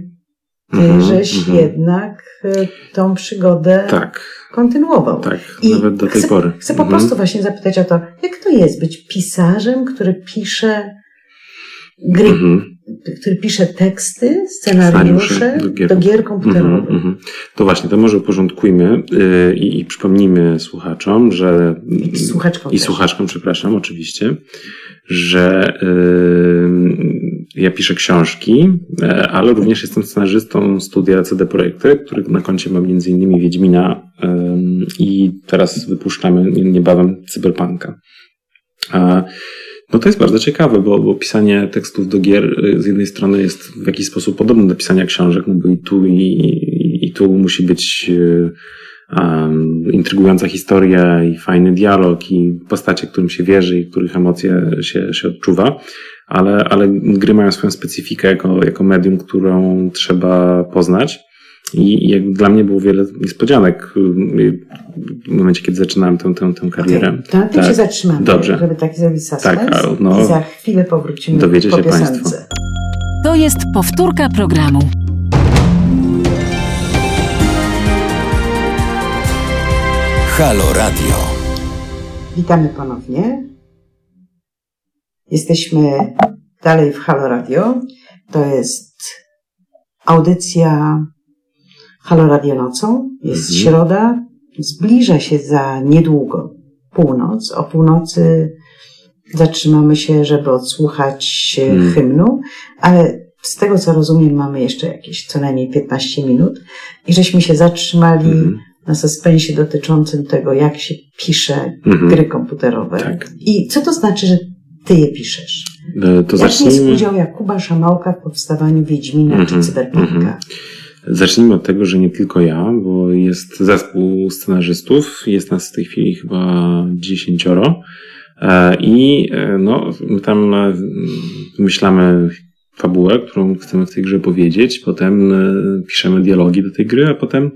ty Mhm, żeś mhm. jednak y, tą przygodę Tak, kontynuował. tak, I nawet do tej chcę, pory. Chcę po Mhm. prostu właśnie zapytać o to, jak to jest być pisarzem, który pisze gry, Mhm. który pisze teksty, scenariusze do do gier. Mhm, komputerowych. mhm. To właśnie, to może uporządkujmy yy, i, przypomnijmy słuchaczom, że I słuchaczkom i słuchaczkom, przepraszam, oczywiście, że yy, ja piszę książki, e, ale również jestem scenarzystą studia CD Projekty, który na koncie ma między innymi Wiedźmina yy, i teraz wypuszczamy niebawem Cyberpunka. A, no to jest bardzo ciekawe, bo, bo pisanie tekstów do gier y, z jednej strony jest w jakiś sposób podobne do pisania książek, no bo i tu, i, i, tu musi być um, intrygująca historia i fajny dialog i postacie, którym się wierzy i których emocje się, się odczuwa, ale, ale gry mają swoją specyfikę jako, jako medium, którą trzeba poznać. I jak dla mnie było wiele niespodzianek w momencie, kiedy zaczynałem tę, tę, tę karierę. Okay. To na tym tak. się zatrzymamy, Dobrze. żeby taki zrobić suspens. Tak, no, I za chwilę powrócimy dowiecie po się piosence. Państwo. To jest powtórka programu. Halo Radio. Witamy ponownie. Jesteśmy dalej w Halo Radio. To jest audycja Halo Radio nocą. Jest mhm. środa. Zbliża się za niedługo północ. O północy zatrzymamy się, żeby odsłuchać mhm. hymnu, ale z tego co rozumiem, mamy jeszcze jakieś co najmniej 15 minut i żeśmy się zatrzymali mhm na suspensie dotyczącym tego, jak się pisze mhm. gry komputerowe. Tak. I co to znaczy, że ty je piszesz? E, to Jaki zacznijmy... jest udział Jakuba Szamałka w powstawaniu Wiedźmina mhm. czy Cyberpunka? Zacznijmy od tego, że nie tylko ja, bo jest zespół scenarzystów, jest nas w tej chwili chyba dziesięcioro e, i e, no, my tam wymyślamy fabułę, którą chcemy w tej grze powiedzieć, potem piszemy dialogi do tej gry, a potem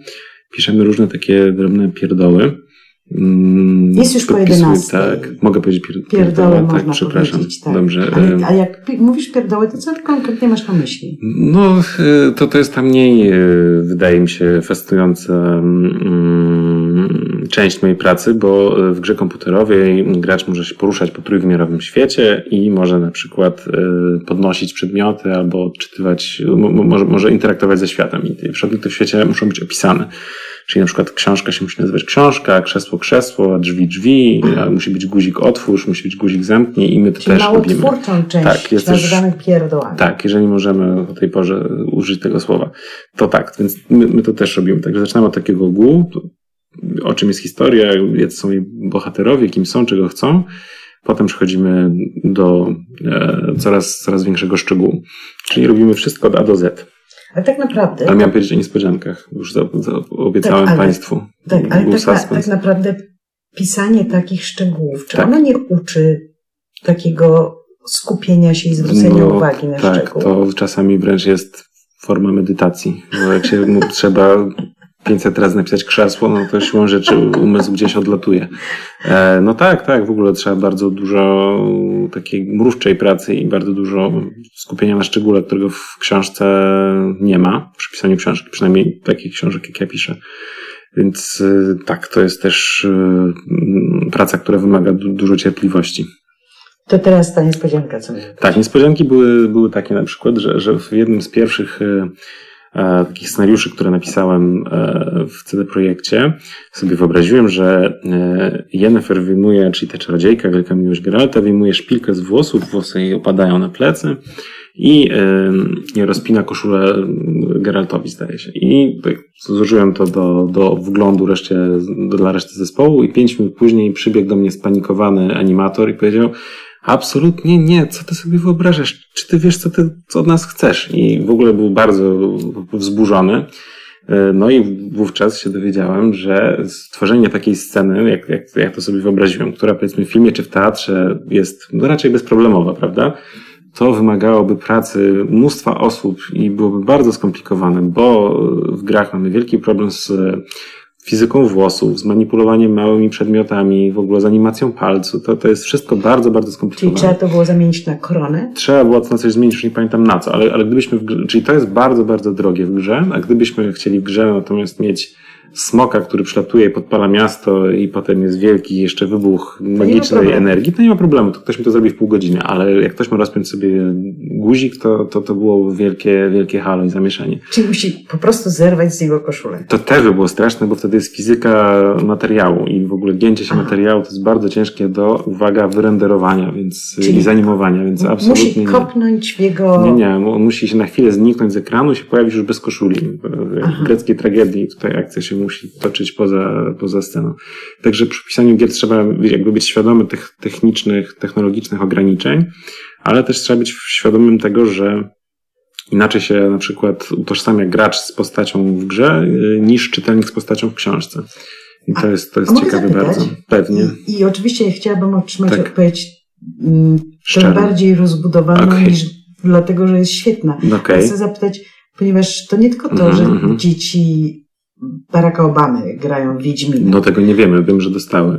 piszemy różne takie drobne pierdoły. Mm, jest już po 11. Tak, mogę powiedzieć pier pierdoły, pierdoły tak, przepraszam. Tak. Dobrze. Ale, a jak mówisz pierdoły, to co konkretnie masz na myśli? No, e, to, to jest ta mniej, e, wydaje mi się, festująca mm, część mojej pracy, bo w grze komputerowej gracz może się poruszać po trójwymiarowym świecie i może na przykład e, podnosić przedmioty albo odczytywać, może, może interaktować ze światem. I przedmioty w świecie muszą być opisane. Czyli na przykład książka się musi nazywać książka, krzesło krzesło, drzwi drzwi, musi być guzik otwórz, musi być guzik zamknij i my to Czyli też robimy. twórczą część tak, jest nazywanych pierdołami. Tak, jeżeli możemy o tej porze użyć tego słowa. To tak, więc my, my to też robimy. Także zaczynamy od takiego ogółu, o czym jest historia, jacy są jej bohaterowie, kim są, czego chcą. Potem przechodzimy do e, coraz, coraz większego szczegółu. Czyli robimy wszystko od A do Z. Ale tak naprawdę. Ale miałem powiedzieć o niespodziankach. Już za, za obiecałem tak, ale, Państwu. Tak, ale tak, tak, naprawdę pisanie takich szczegółów, czy tak. ono nie uczy takiego skupienia się i zwrócenia no, uwagi na tak, szczegół? Tak, to czasami wręcz jest forma medytacji. Bo jak się mu trzeba 500 razy napisać krzesło, no to siłą rzeczy umysł gdzieś odlatuje. E, no tak, tak, w ogóle trzeba bardzo dużo takiej mrówczej pracy i bardzo dużo skupienia na szczególe, którego w książce nie ma, przy pisaniu książki, przynajmniej takich książek, jak ja piszę. Więc e, tak, to jest też e, praca, która wymaga dużo cierpliwości. To teraz ta niespodzianka, co Tak, niespodzianki były, były takie na przykład, że, że w jednym z pierwszych takich scenariuszy, które napisałem e, w CD Projekcie, sobie wyobraziłem, że e, Jennifer wyjmuje, czyli ta czarodziejka, wielka miłość Geralta, wyjmuje szpilkę z włosów, włosy jej opadają na plecy i, rozpina koszulę Geraltowi, zdaje się. I tak złożyłem to do, do wglądu reszcie, dla reszty zespołu i pięć minut później przybiegł do mnie spanikowany animator i powiedział, Absolutnie nie. Co ty sobie wyobrażasz? Czy ty wiesz, co ty co od nas chcesz? I w ogóle był bardzo wzburzony. E, no i wówczas się dowiedziałem, że stworzenie takiej sceny, jak, jak, jak to sobie wyobraziłem, która powiedzmy w filmie czy w teatrze jest no raczej bezproblemowa, prawda? To wymagałoby pracy mnóstwa osób i byłoby bardzo skomplikowane, bo w grach mamy wielki problem z fizyką włosów, z manipulowaniem małymi przedmiotami, w ogóle z animacją palcu. To, to jest wszystko bardzo, bardzo skomplikowane. Czyli trzeba to było zamienić na koronę? Trzeba było na coś zmienić, już nie pamiętam na co, ale, ale gdybyśmy, w grze, czyli to jest bardzo, bardzo drogie w grze, a gdybyśmy chcieli w grze natomiast mieć smoka, który przelatuje i podpala miasto i potem jest wielki jeszcze wybuch magicznej energii, to nie ma problemu, to ktoś mi to zrobi w pół godziny, ale jak ktoś ma rozpiąć sobie guzik, to, to, to było wielkie, wielkie halo i zamieszanie. Czyli musi po prostu zerwać z niego koszulę. To też by było straszne, bo wtedy jest fizyka materiału i w ogóle gięcie się Aha. materiału to jest bardzo ciężkie do, uwaga, wyrenderowania więc, Czyli i zanimowania, więc absolutnie musi kopnąć w jego... Nie, nie, on musi się na chwilę zniknąć z ekranu i się pojawić już bez koszuli. W greckiej tragedii tutaj akcja się musi toczyć poza, poza sceną. Także przy pisaniu gier trzeba jakby być świadomy tych technicznych, technologicznych ograniczeń, ale też trzeba być świadomym tego, że inaczej się na przykład utożsamia gracz z postacią w grze y, niż czytelnik z postacią w książce. I to jest, to jest ciekawe bardzo. Pewnie. I, I oczywiście chciałabym otrzymać Tak. odpowiedź mm, trochę Szczerą. bardziej rozbudowaną Okej. niż dlatego, że jest świetna. Okej. Chcę zapytać, ponieważ to nie tylko to, Mhm, że mhm. dzieci Baracka Obamy grają Wiedźmina. No tego nie wiemy, wiem, że dostały.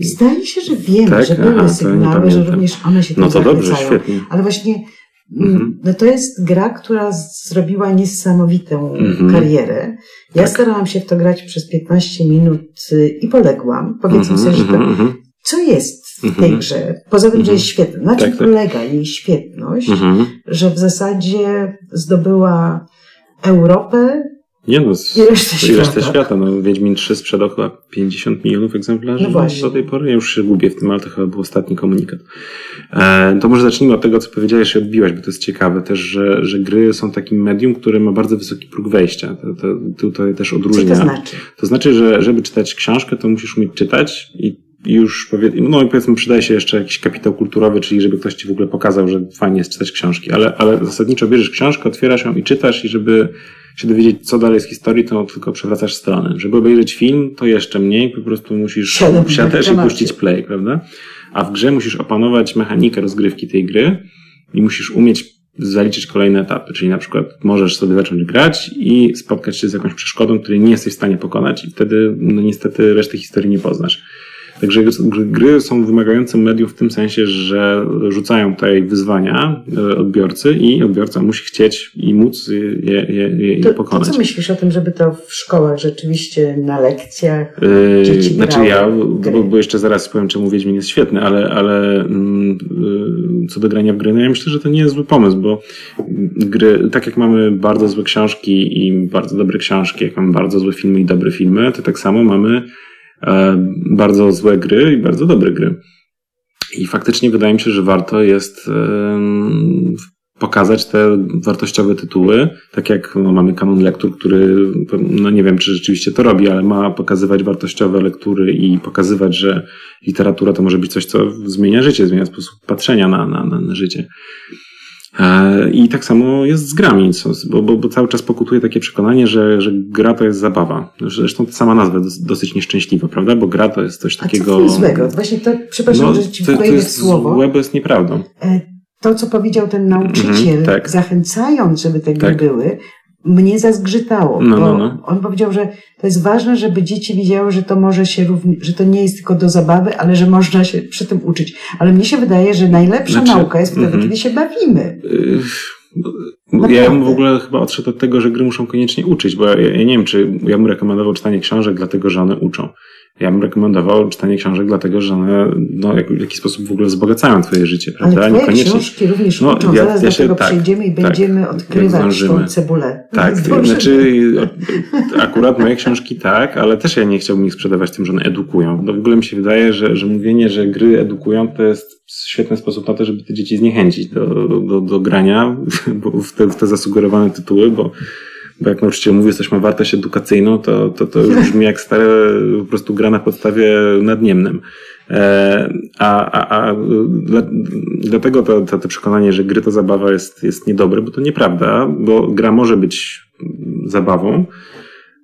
Zdaje się, że wiemy, Tak? że były Aha, sygnały, że również one się No to dobrze, świetnie. Ale właśnie mm, Mhm. no to jest gra, która zrobiła niesamowitą Mhm. karierę. Ja Tak. starałam się w to grać przez 15 minut y, i poległam. Powiedzmy Mhm, sobie, że to, mhm, mhm, co jest w tej Mhm. grze? Poza tym, że jest świetna. Na czym Tak, tak. polega jej świetność? Że w zasadzie zdobyła Europę Nie no, z, i resztę i świata. resztę świata. No, Wiedźmin 3 sprzedał chyba 50 milionów egzemplarzy No właśnie. do tej pory. Ja już się gubię w tym, ale to chyba był ostatni komunikat. E, to może zacznijmy od tego, co powiedziałeś i odbiłaś, bo to jest ciekawe też, że, że gry są takim medium, które ma bardzo wysoki próg wejścia. To, to, tutaj też Co odróżnia. to znaczy? To znaczy, że żeby czytać książkę, to musisz umieć czytać i i już powie, no i powiedzmy przydaje się jeszcze jakiś kapitał kulturowy, czyli żeby ktoś ci w ogóle pokazał, że fajnie jest czytać książki, ale, ale zasadniczo bierzesz książkę, otwierasz ją i czytasz i żeby się dowiedzieć, co dalej z historii, to tylko przewracasz stronę. Żeby obejrzeć film, to jeszcze mniej, po prostu musisz Siadam i puścić play, prawda? A w grze musisz opanować mechanikę rozgrywki tej gry i musisz umieć zaliczyć kolejne etapy, czyli na przykład możesz sobie zacząć grać i spotkać się z jakąś przeszkodą, której nie jesteś w stanie pokonać i wtedy no niestety reszty historii nie poznasz. Także gry- są wymagającym medium w tym sensie, że rzucają tutaj wyzwania e, odbiorcy i odbiorca musi chcieć i móc je, je, je, To, to pokonać. co myślisz o tym, żeby to w szkołach rzeczywiście na lekcjach Yy, Dzieci znaczy ja, gry. bo, bo jeszcze zaraz powiem, czemu Wiedźmin jest świetny, ale, ale yy, co do grania w gry, no ja myślę, że to nie jest zły pomysł, bo gry, tak jak mamy bardzo złe książki i bardzo dobre książki, jak mamy bardzo złe filmy i dobre filmy, to tak samo mamy bardzo złe gry i bardzo dobre gry. I faktycznie wydaje mi się, że warto jest pokazać te wartościowe tytuły, tak jak no, mamy kanon lektur, który, no nie wiem, czy rzeczywiście to robi, ale ma pokazywać wartościowe lektury i pokazywać, że literatura to może być coś, co zmienia życie, zmienia sposób patrzenia na, na, na życie. E, I tak samo jest z grami, co- bo, bo, bo cały czas pokutuje takie przekonanie, że, że gra to jest zabawa. Zresztą ta sama nazwa dos- dosyć nieszczęśliwa, prawda? Bo gra to jest coś A co takiego. w tym złego? Właśnie to, przepraszam, No, że ci to, to jest słowo. złe, bo jest nieprawdą. E, To, co powiedział ten nauczyciel, Mhm, tak. zachęcając, żeby te gry Tak. były, mnie zazgrzytało. No, bo no, no. On powiedział, że to jest ważne, żeby dzieci widziały, że to może się równie, że to nie jest tylko do zabawy, ale że można się przy tym uczyć. Ale mnie się wydaje, że najlepsza Znaczy, nauka jest wtedy, mhm. kiedy się bawimy. Yy. Ja bym w ogóle chyba odszedł od tego, że gry muszą koniecznie uczyć, bo ja, ja nie wiem, czy ja bym rekomendował czytanie książek dlatego, że one uczą. Ja bym rekomendował czytanie książek dlatego, że one no, jak, w jakiś sposób w ogóle wzbogacają twoje życie, Ale prawda? twoje Niekoniecznie. książki również No, uczą. ja- Zaraz ja do się- tego tak, przejdziemy i tak, będziemy odkrywać tą cebulę. Tak, Zdążymy. znaczy akurat moje książki tak, ale też ja nie chciałbym ich sprzedawać tym, że one edukują. No w ogóle mi się wydaje, że, że mówienie, że gry edukują, to jest świetny sposób na to, żeby te dzieci zniechęcić do, do, do grania bo w, te, w te zasugerowane tytuły, bo, bo jak nauczyciel mówi, ma wartość edukacyjną, to, to, to już brzmi jak stare po prostu gra na podstawie nadniemnym. E, A, a, a dla, dlatego to, to, to przekonanie, że gry to zabawa jest, jest niedobre, bo to nieprawda, bo gra może być zabawą,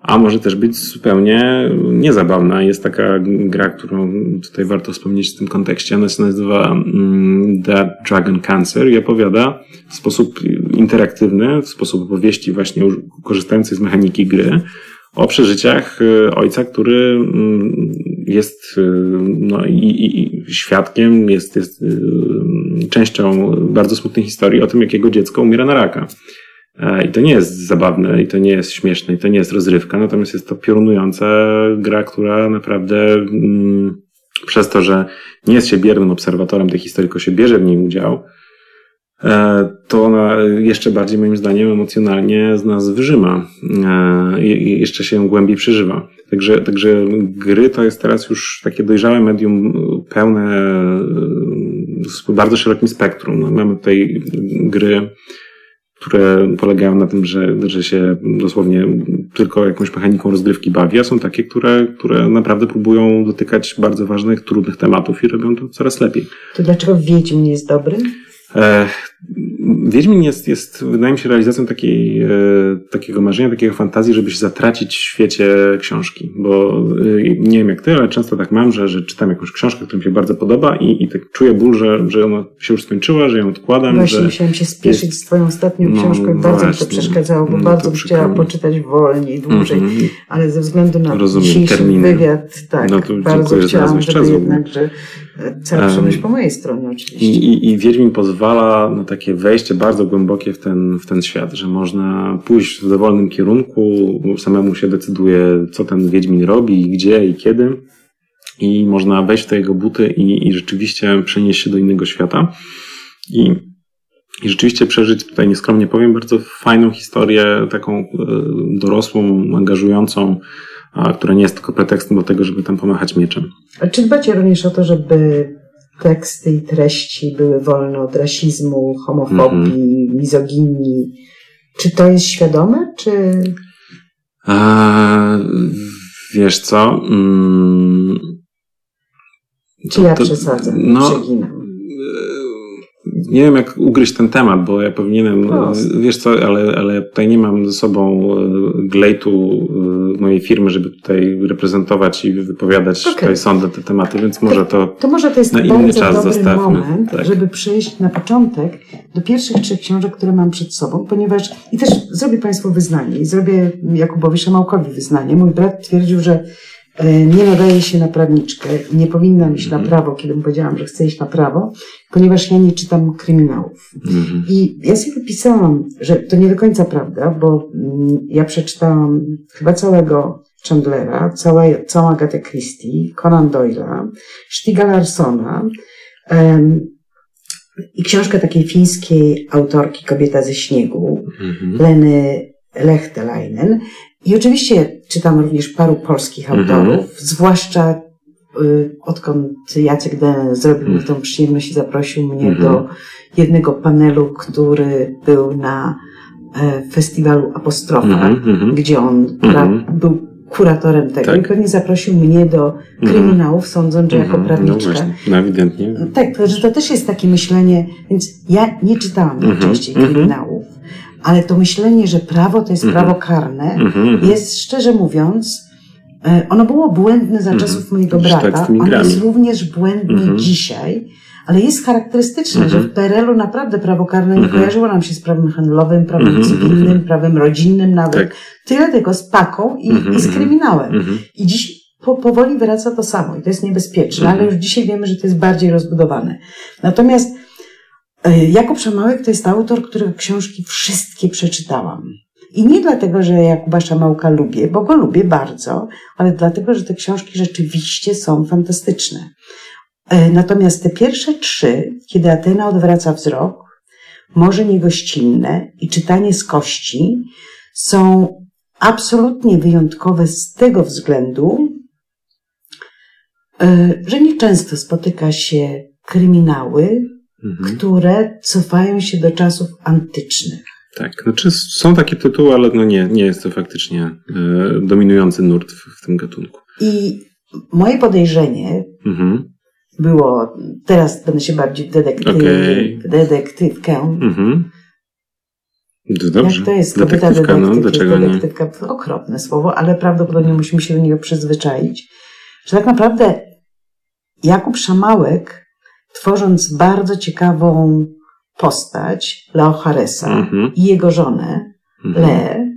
a może też być zupełnie niezabawna. Jest taka gra, którą tutaj warto wspomnieć w tym kontekście. Ona się nazywa mm, The Dragon Cancer i opowiada w sposób interaktywny, w sposób opowieści właśnie korzystającej z mechaniki gry o przeżyciach y, ojca, który mm, jest y, no, i, i świadkiem, jest, jest y, częścią bardzo smutnej historii o tym, jak jego dziecko umiera na raka. E, I to nie jest zabawne, i to nie jest śmieszne, i to nie jest rozrywka, natomiast jest to piorunująca gra, która naprawdę mm, przez to, że nie jest się biernym obserwatorem tej historii, tylko się bierze w niej udział, e, to ona jeszcze bardziej moim zdaniem emocjonalnie z nas wyżyma e, i jeszcze się głębiej przeżywa. Także, także gry to jest teraz już takie dojrzałe medium, pełne bardzo szerokim spektrum. No, mamy tutaj gry, które polegają na tym, że, że się dosłownie tylko jakąś mechaniką rozgrywki bawi, a są takie, które, które naprawdę próbują dotykać bardzo ważnych, trudnych tematów i robią to coraz lepiej. To dlaczego Wiedźmin jest dobry? Wiedźmin jest, jest, wydaje mi się, realizacją takiej, e, takiego marzenia, takiego fantazji, żeby się zatracić w świecie książki. Bo e, nie wiem jak ty, ale często tak mam, że, że czytam jakąś książkę, która mi się bardzo podoba i, i tak czuję ból, że, że ona się już skończyła, że ją odkładam. Właśnie że musiałam się spieszyć jest- z twoją ostatnią No, książką i bardzo mi to przeszkadzało, bo No, bardzo to bym przykro chciała mi. poczytać wolniej, dłużej. Mhm. Ale ze względu na Rozumiem, dzisiejszy terminy. wywiad, tak, No to bardzo chciałam, żeby czas jednak, że e, cała Em, przyjemność po mojej stronie oczywiście. I, i, I Wiedźmin pozwala takie wejście bardzo głębokie w ten, w ten świat, że można pójść w dowolnym kierunku, samemu się decyduje, co ten Wiedźmin robi, i gdzie i kiedy. I można wejść w te jego buty i, i rzeczywiście przenieść się do innego świata. I, I rzeczywiście przeżyć, tutaj nieskromnie powiem, bardzo fajną historię, taką e, dorosłą, angażującą, która nie jest tylko pretekstem do tego, żeby tam pomachać mieczem. A czy dbacie również o to, żeby teksty i treści były wolne od rasizmu, homofobii, Mhm. mizoginii? Czy to jest świadome, czy... A, wiesz co? Mm, Czy ja przesadzam, no, przeginam? Nie wiem, jak ugryźć ten temat, bo ja powinienem, Proste. wiesz co, ale, ale tutaj nie mam ze sobą e, glejtu e, mojej firmy, żeby tutaj reprezentować i wypowiadać Okej. tutaj sądzę te tematy, więc może to To może to jest Na inny czas dobry zostawmy, moment, tak. żeby przejść na początek do pierwszych trzech książek, które mam przed sobą, ponieważ i też zrobię Państwu wyznanie i zrobię Jakubowi Szamałkowi wyznanie. Mój brat twierdził, że e, nie nadaje się na prawniczkę nie powinnam iść na Mhm. prawo, kiedy mu powiedziałam, że chcę iść na prawo, ponieważ ja nie czytam kryminałów. mhm. I ja sobie wypisałam, że to nie do końca prawda, bo mm, ja przeczytałam chyba całego Chandlera, cała, całą Agatę Christie, Conan Doyle'a, Stiga Larsona em, i książkę takiej fińskiej autorki Kobieta ze śniegu, Mhm. Leny Lechtelainen. I oczywiście czytam również paru polskich Mhm. autorów, zwłaszcza y, odkąd Jacek Den zrobił mi tą przyjemność i zaprosił mnie Mhm. do jednego panelu, który był na e, festiwalu Apostrofa, Mhm, mhm. gdzie on kura, Mhm. był kuratorem tego Tak. i pewnie zaprosił mnie do Mhm. kryminałów, sądząc, że jako Mhm. No prawniczka właśnie, no ewidentnie. tak, to, że to też jest takie myślenie, więc ja nie czytałam Mhm, najczęściej mhm. kryminałów, ale to myślenie, że prawo to jest Mhm. prawo karne, Mhm. jest szczerze mówiąc, ono było błędne za Mhm. czasów mojego Widzisz, tak brata, tymi ono jest również błędne Mhm. dzisiaj, ale jest charakterystyczne, Mhm. że w PRL-u naprawdę prawo karne nie Mhm. kojarzyło nam się z prawem handlowym, prawem Mhm, cywilnym, mhm. prawem rodzinnym nawet, Tak. tyle tylko z paką i, Mhm, i z mhm. kryminałem. Mhm. I dziś po, powoli wraca to samo i to jest niebezpieczne, Mhm. ale już dzisiaj wiemy, że to jest bardziej rozbudowane. Natomiast e, Jakub Szamałek to jest autor, którego książki wszystkie przeczytałam. I nie dlatego, że Jakuba Szamałka lubię, bo go lubię bardzo, ale dlatego, że te książki rzeczywiście są fantastyczne. E, Natomiast te pierwsze trzy, kiedy Atena odwraca wzrok, Morze Niegościnne i Czytanie z kości są absolutnie wyjątkowe z tego względu, e, że nieczęsto spotyka się kryminały, Mhm. które cofają się do czasów antycznych. Tak, znaczy są takie tytuły, ale no nie, nie jest to faktycznie e, dominujący nurt w, w tym gatunku. I moje podejrzenie Mhm. było, teraz będę się bardziej detektyw, w detektywkę. Mhm. Dobrze. Jak to jest kobieta Detektywka, detektyw? no, dlaczego nie? detektywka, okropne słowo, ale prawdopodobnie musimy się do niego przyzwyczaić. Że tak naprawdę Jakub Szamałek, tworząc bardzo ciekawą postać Leo Haresa Mhm. i jego żonę, Mhm. Leę,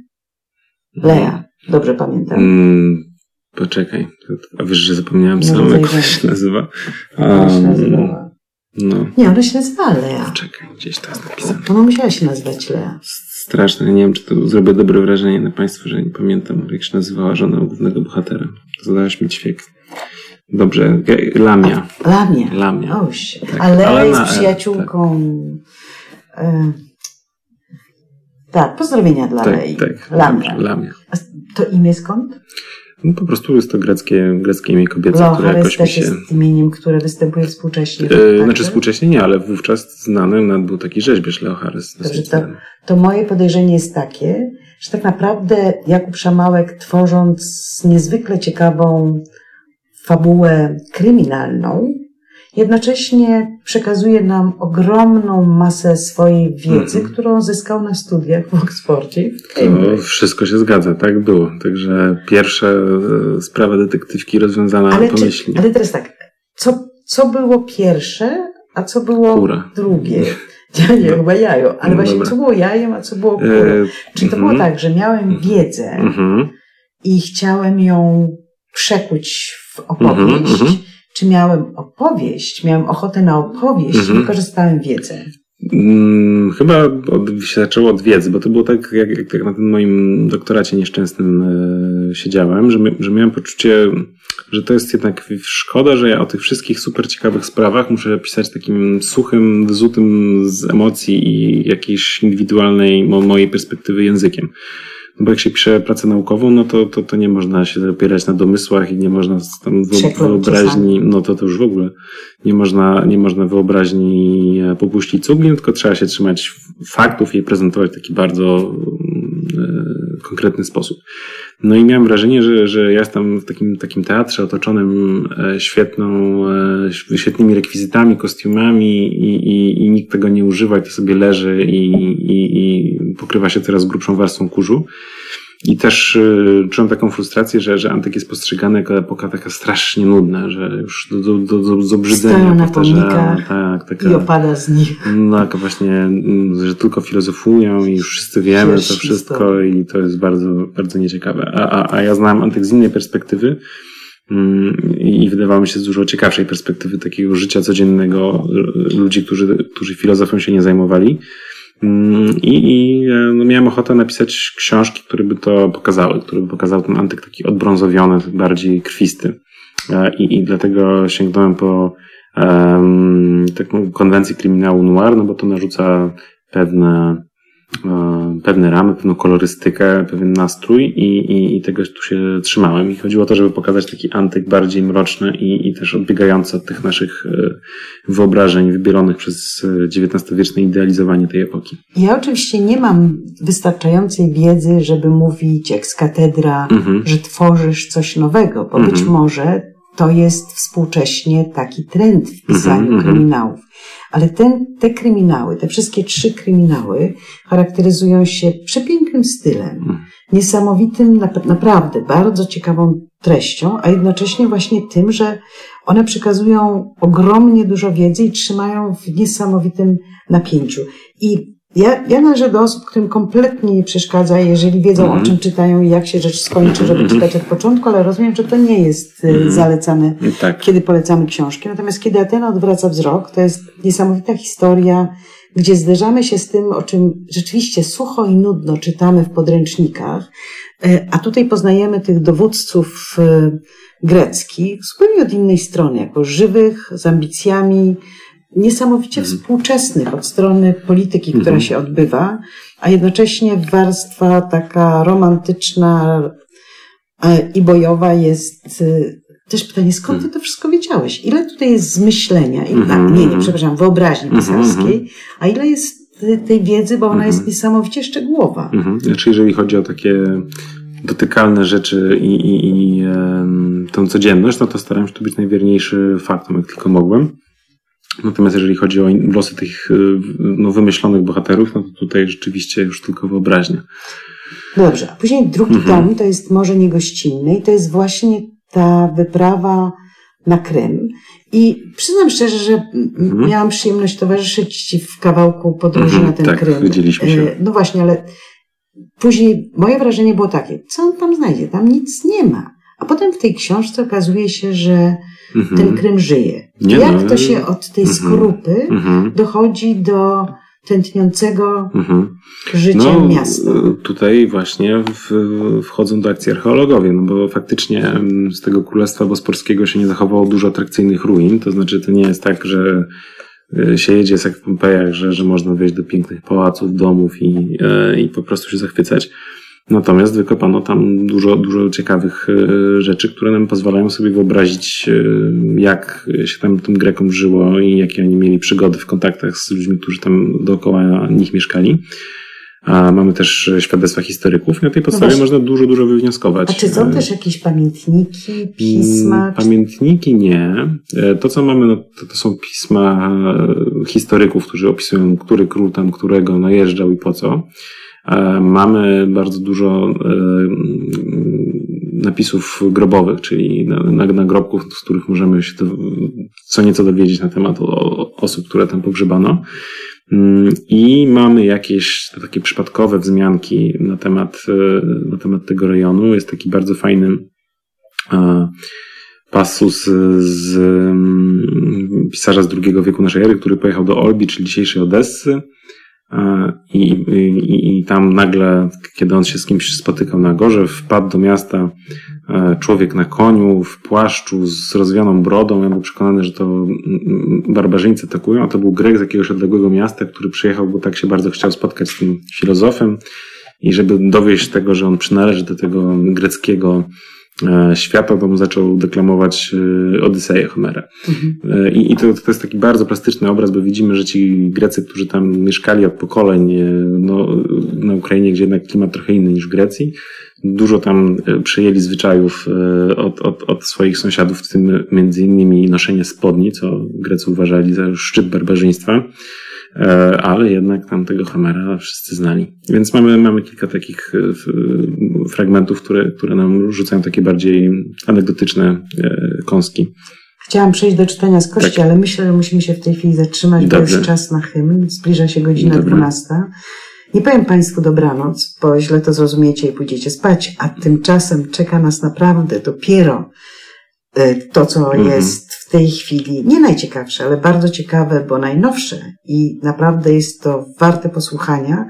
Lea, dobrze pamiętam, Mm, poczekaj, a wiesz, że zapomniałem Nie sam, jak ona się nazywa? Um, no, Nie, ona się nazywa Lea. czekaj, gdzieś to jest napisane. Ona musiała się nazywać Lea. Straszne, nie wiem, czy to zrobię dobre wrażenie na Państwu, że nie pamiętam, jak się nazywała żona głównego bohatera. Zadałaś mi ćwiek. Dobrze, Lamia. Lamia. Lamia. O, się. Tak, A ale jest E, przyjaciółką. E, tak, pozdrowienia dla Tak, Lei. tak. Lamia. Lamia. A to imię skąd? No, po prostu jest to greckie, greckie imię kobiece, Leo które jakoś mi się... jest imieniem, które występuje współcześnie. Tak, znaczy współcześnie nie, ale wówczas znany nawet był taki rzeźbiarz Leo Harris. Dobrze, to-. To moje podejrzenie jest takie, że tak naprawdę Jakub Szamałek tworząc niezwykle ciekawą fabułę kryminalną jednocześnie przekazuje nam ogromną masę swojej wiedzy, Mhm. którą zyskał na studiach w Oxfordzie i w Cambridge. wszystko się zgadza, tak było. Także pierwsza e, sprawa detektywki rozwiązana Ale, pomyślnie. czy, ale teraz tak, co, co było pierwsze, a co było Kura. drugie? Ja nie, chyba jajo, ale No właśnie dobra. co było jajem, a co było kurą? E, Czy to mhm. było tak, że miałem wiedzę mhm. i chciałem ją przekuć w opowieść? Mhm, mhm. Czy miałem opowieść, miałem ochotę na opowieść Mhm. i wykorzystałem wiedzę? Mm, Chyba od, się zaczęło od wiedzy, bo to było tak, jak, jak, jak na tym moim doktoracie nieszczęsnym e, siedziałem, że, że miałem poczucie, że to jest jednak szkoda, że ja o tych wszystkich super ciekawych sprawach muszę pisać takim suchym, wyzutym z emocji i jakiejś indywidualnej mo, mojej perspektywy językiem. Bo jak się pisze pracę naukową, no to, to, to nie można się opierać na domysłach i nie można tam wyobraźni, no to to już w ogóle nie można, nie można wyobraźni e, popuścić. Cugli, tylko trzeba się trzymać faktów i prezentować w taki bardzo e, konkretny sposób. No i miałem wrażenie, że, że ja jestem w takim, takim teatrze otoczonym e, świetną, e, świetnymi rekwizytami, kostiumami i, i, i nikt tego nie używa i to sobie leży i, i, i pokrywa się teraz grubszą warstwą kurzu. I też y, czułem taką frustrację, że, że Antyk jest postrzegany jako epoka taka strasznie nudna, że już do, do, do, do, do obrzydzenia pomnikach tak, I taka, opada z nich. no, taka właśnie, mm, że tylko filozofują i już wszyscy wiemy Wiesz to wszystko i to jest bardzo, bardzo nieciekawe. A, a, a ja znałem Antyk z innej perspektywy mm, i i wydawało mi się z dużo ciekawszej perspektywy takiego życia codziennego y, ludzi, którzy, którzy filozofią się nie zajmowali. Mm, I, i e, no, miałem ochotę napisać książki, które by to pokazały, które by pokazał ten antyk taki odbrązowiony, tak bardziej krwisty. E, I, i dlatego sięgnąłem po um, taką konwencję kryminału noir, no bo to narzuca pewne, pewne ramy, pewną kolorystykę, pewien nastrój i, i, i tego tu się trzymałem. I chodziło o to, żeby pokazać taki antyk bardziej mroczny i, i też odbiegający od tych naszych e, wyobrażeń wybielonych przez e, XIX-wieczne idealizowanie tej epoki. Ja oczywiście nie mam wystarczającej wiedzy, żeby mówić ex katedra, Mhm. że tworzysz coś nowego, bo Mhm. być może to jest współcześnie taki trend w pisaniu Mhm, mhm. kryminałów. Ale ten, te kryminały, te wszystkie trzy kryminały charakteryzują się przepięknym stylem, Mhm. niesamowitym, nap- naprawdę bardzo ciekawą treścią, a jednocześnie właśnie tym, że one przekazują ogromnie dużo wiedzy i trzymają w niesamowitym napięciu. I ja, ja należę do osób, którym kompletnie nie przeszkadza, jeżeli wiedzą, Mhm. o czym czytają i jak się rzecz skończy, żeby Mhm. czytać od początku, ale rozumiem, że to nie jest Mhm. zalecane, tak. kiedy polecamy książki. Natomiast kiedy Atena odwraca wzrok, to jest niesamowita historia, gdzie zderzamy się z tym, o czym rzeczywiście sucho i nudno czytamy w podręcznikach, y, a tutaj poznajemy tych dowódców y, greckich zupełnie od innej strony, jako żywych, z ambicjami, niesamowicie Mhm. współczesnych od strony polityki, która Mhm. się odbywa, a jednocześnie warstwa taka romantyczna e, i bojowa jest y, też pytanie, skąd ty to wszystko wiedziałeś? Ile tutaj jest zmyślenia, a, Mhm. nie, nie, przepraszam, wyobraźni Mhm, pisarskiej, a ile jest y, tej wiedzy, bo ona Mhm. jest niesamowicie szczegółowa. Mhm. Znaczy, jeżeli chodzi o takie dotykalne rzeczy i, i, i em, tą codzienność, no to staram się tu być najwierniejszy faktom, jak tylko mogłem. Natomiast jeżeli chodzi o losy tych y, no, wymyślonych bohaterów, no to tutaj rzeczywiście już tylko wyobraźnia. Dobrze, a później drugi Mhm. tom to jest Morze Niegościnne i to jest właśnie ta wyprawa na Krym. I przyznam szczerze, że Mhm. miałam przyjemność towarzyszyć Ci w kawałku podróży Mhm, na ten tak, Krym. widzieliśmy się. E, No właśnie, ale później moje wrażenie było takie, co on tam znajdzie? Tam nic nie ma. A potem w tej książce okazuje się, że Mhm. ten Krym żyje. Nie Jak no, to się od tej mhm. skorupy Mhm. dochodzi do tętniącego Mhm. życia No, miasta? y, tutaj właśnie w, wchodzą do akcji archeologowie, no bo faktycznie z tego Królestwa Bosporskiego się nie zachowało dużo atrakcyjnych ruin, to znaczy to nie jest tak, że y, się jedzie jak w Pompejach, że, że można wejść do pięknych pałaców, domów i, e, i po prostu się zachwycać. Natomiast wykopano tam dużo, dużo ciekawych e, rzeczy, które nam pozwalają sobie wyobrazić, e, jak się tam tym Grekom żyło i jakie oni mieli przygody w kontaktach z ludźmi, którzy tam dookoła nich mieszkali. A mamy też świadectwa historyków i na tej podstawie No można dużo, dużo wywnioskować. A czy są E, też jakieś pamiętniki, pisma? Mm, Pamiętniki nie. To, co mamy, no, to, to są pisma historyków, którzy opisują, który król tam którego najeżdżał i po co. E, Mamy bardzo dużo e, napisów grobowych, czyli na- na- nagrobków, z których możemy się co nieco dowiedzieć na temat osób, które tam pogrzebano. Mm, I mamy jakieś takie przypadkowe wzmianki na temat, e, na temat tego rejonu. Jest taki bardzo fajny pasus z mm, pisarza z II wieku naszej ery, który pojechał do Olbi, czyli dzisiejszej Odessy. E, I, i, I tam nagle, kiedy on się z kimś spotykał na gorze, wpadł do miasta e, człowiek na koniu, w płaszczu, z rozwianą brodą. Ja był przekonany, że to mm, barbarzyńcy atakują, a to był Grek z jakiegoś odległego miasta, który przyjechał, bo tak się bardzo chciał spotkać z tym filozofem i żeby dowieść tego, że on przynależy do tego greckiego świata, to mu zaczął deklamować e, Odyseję Homera. Mhm. E, I, i to, to jest taki bardzo plastyczny obraz, bo widzimy, że ci Grecy, którzy tam mieszkali od pokoleń e, no, na Ukrainie, gdzie jednak klimat trochę inny niż w Grecji, dużo tam e, przyjęli zwyczajów e, od, od, od swoich sąsiadów, w tym między innymi noszenie spodni, co Grecy uważali za szczyt barbarzyństwa. E, ale jednak tam tego Homera wszyscy znali. Więc mamy, mamy kilka takich e, fragmentów, które, które nam rzucają takie bardziej anegdotyczne e, kąski. Chciałam przejść do czytania z kości, Tak. ale myślę, że musimy się w tej chwili zatrzymać, bo Dobrze. jest czas na hymn. Zbliża się godzina Dobra. 12. Nie powiem Państwu dobranoc, bo źle to zrozumiecie i pójdziecie spać, a tymczasem czeka nas naprawdę dopiero to, co Mhm. jest w tej chwili nie najciekawsze, ale bardzo ciekawe, bo najnowsze i naprawdę jest to warte posłuchania,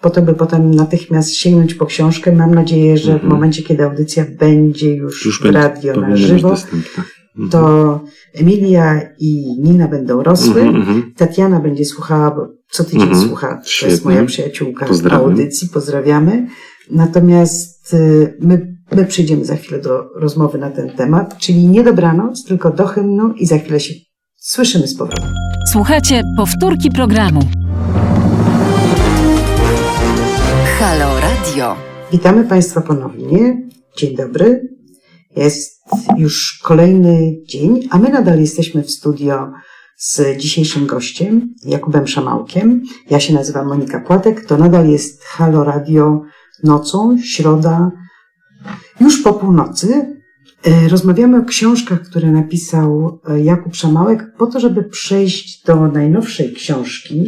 po to, by potem natychmiast sięgnąć po książkę. Mam nadzieję, że w Mhm. momencie, kiedy audycja będzie już, Już w radio na żywo. Mhm. to Emilia i Nina będą rosły. Mhm, mhm. Tatiana będzie słuchała, bo co tydzień Mhm. słucha. To jest moja przyjaciółka Pozdrawiam. audycji. Pozdrawiamy. Natomiast y, my, my przyjdziemy za chwilę do rozmowy na ten temat, czyli nie dobranoc, tylko do hymnu i za chwilę się słyszymy z powrotem. Słuchajcie powtórki programu. Halo Radio. Witamy Państwa ponownie. Dzień dobry. Jest już kolejny dzień, a my nadal jesteśmy w studio z dzisiejszym gościem, Jakubem Szamałkiem. Ja się nazywam Monika Płatek. To nadal jest Halo Radio nocą, środa, już po północy. E, Rozmawiamy o książkach, które napisał e, Jakub Szamałek, po to, żeby przejść do najnowszej książki,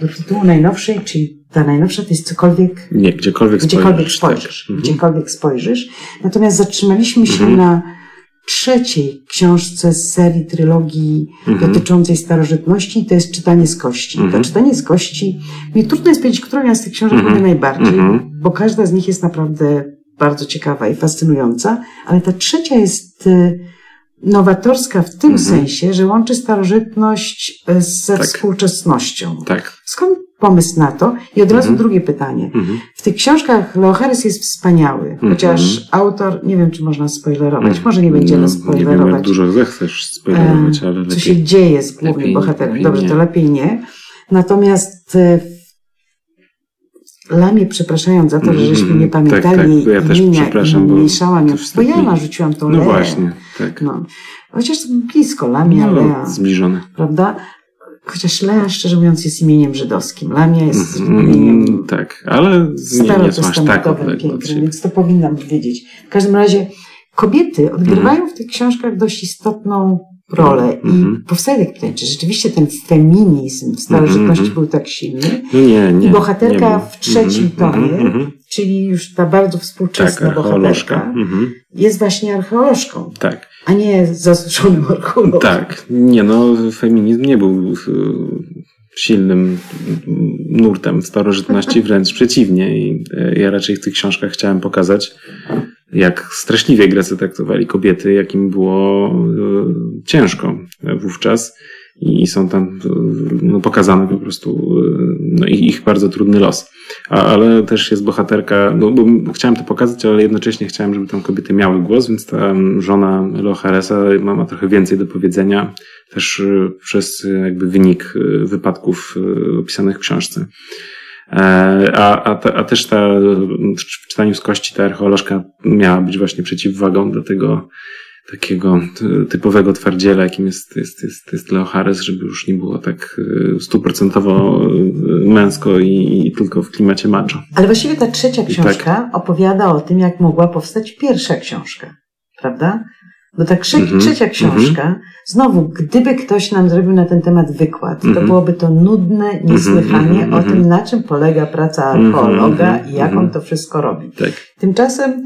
do tytułu najnowszej, czyli ta najnowsza to jest cokolwiek Nie, gdziekolwiek gdziekolwiek spojrzysz. spojrzysz. Tak. Mhm. Gdziekolwiek spojrzysz. Natomiast zatrzymaliśmy się Mhm. na trzeciej książce z serii trylogii Mhm. dotyczącej starożytności to jest Czytanie z kości. Mhm. To Czytanie z kości, mi trudno jest powiedzieć, którą ja z tych książek Mhm. lubię najbardziej, Mhm. bo każda z nich jest naprawdę bardzo ciekawa i fascynująca, ale ta trzecia jest y, nowatorska w tym Mhm. sensie, że łączy starożytność y, ze Tak. współczesnością. Tak. Skąd pomysł na to? I od razu Mhm. drugie pytanie. Mhm. W tych książkach Leo Harris jest wspaniały, Mhm. chociaż autor, nie wiem czy można spoilerować, Mhm. może nie będziemy No, Nie wiem, jak spoilerować, dużo zechcesz spoilerować, ale e, co lepiej. się dzieje z głównym lepiej- bohaterem. lepiej Dobrze, nie. to lepiej nie. Natomiast e, Lamie, przepraszając za to, że żeśmy nie pamiętali Tak, tak, ja też imienia przepraszam, i mieszałam ją, bo ja narzuciłam tą No Leę. właśnie, tak. No. Chociaż blisko, Lamia, No, Lea, zbliżone. prawda? Chociaż Lea, szczerze mówiąc, jest imieniem żydowskim. Lamia jest Mhm, imieniem Tak, ale tak starotestamentowym od pięknym, więc to powinnam wiedzieć. W każdym razie kobiety odgrywają w tych książkach dość istotną rolę i powstaje takie pytanie, czy rzeczywiście ten feminizm w starożytności Mhm. był tak silny? No nie, nie. I bohaterka nie w trzecim Mhm, tomie, mhm, czyli już ta bardzo Tak, współczesna archeolożka. bohaterka, Mhm. jest właśnie archeolożką, Tak. a nie zasuszonym archeologiem. Tak, nie no, feminizm nie był e, silnym nurtem w starożytności, wręcz przeciwnie. I e, ja raczej w tych książkach chciałem pokazać, jak straszliwie Grecy traktowali kobiety, jakim było e, ciężko wówczas. I są tam e, no, pokazane po prostu e, no, ich bardzo trudny los. A, ale też jest bohaterka, no bo chciałem to pokazać, ale jednocześnie chciałem, żeby tam kobiety miały głos, więc ta żona Elo Haresa ma, ma trochę więcej do powiedzenia, też przez jakby wynik wypadków opisanych w książce. A, a, ta, a też ta, w czytaniu z kości ta archeolożka miała być właśnie przeciwwagą do tego takiego typowego twardziela, jakim jest, jest, jest, jest Leo Harris, żeby już nie było tak y, stuprocentowo y, męsko i, i, tylko w klimacie macho. Ale właściwie ta trzecia książka tak. opowiada o tym, jak mogła powstać pierwsza książka, prawda? Bo ta trze mm -hmm. trzecia książka, mm -hmm. znowu, gdyby ktoś nam zrobił na ten temat wykład, mm -hmm. to mhm. byłoby to nudne niesłychanie mhm. o tym, na czym polega praca archeologa i jak on to wszystko robi. Tak. Tymczasem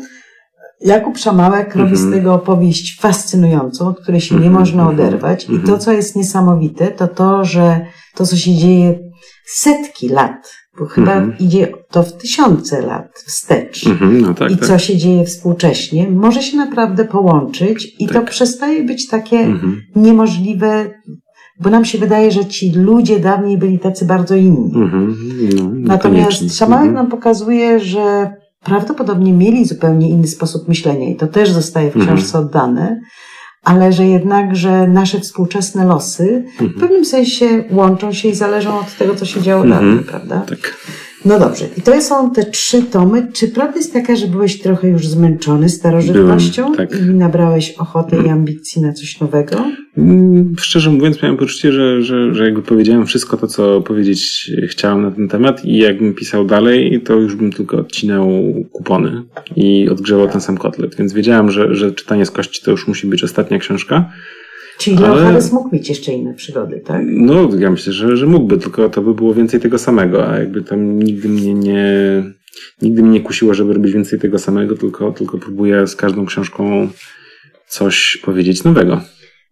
Jakub Szamałek robi z tego opowieść fascynującą, od której się nie można oderwać. I to, co jest niesamowite, to to, że to, co się dzieje setki lat, bo chyba idzie to w tysiące lat wstecz. No tak, I tak. co się dzieje współcześnie, może się naprawdę połączyć i tak. to przestaje być takie niemożliwe bo nam się wydaje, że ci ludzie dawniej byli tacy bardzo inni. No, Natomiast Szamałek nam pokazuje, że prawdopodobnie mieli zupełnie inny sposób myślenia i to też zostaje w książce mhm. oddane, ale że jednakże nasze współczesne losy w mhm. pewnym sensie łączą się i zależą od tego, co się działo mhm. dawniej, prawda? Tak. No dobrze. I to są te trzy tomy. Czy prawda jest taka, że byłeś trochę już zmęczony starożytnością Byłem, tak. i nabrałeś ochoty i ambicji na coś nowego? Mm, szczerze mówiąc, miałem poczucie, że, że, że jakby powiedziałem wszystko to, co powiedzieć chciałem na ten temat i jakbym pisał dalej, to już bym tylko odcinał kupony i odgrzewał ten sam kotlet. Więc wiedziałem, że, że czytanie z kości to już musi być ostatnia książka. Czyli Leo Ale... Mógł mieć jeszcze inne przygody, tak? No, ja myślę, że, że mógłby, tylko to by było więcej tego samego, a jakby tam nigdy mnie nie, nigdy mnie nie kusiło, żeby robić więcej tego samego, tylko, tylko próbuję z każdą książką coś powiedzieć nowego.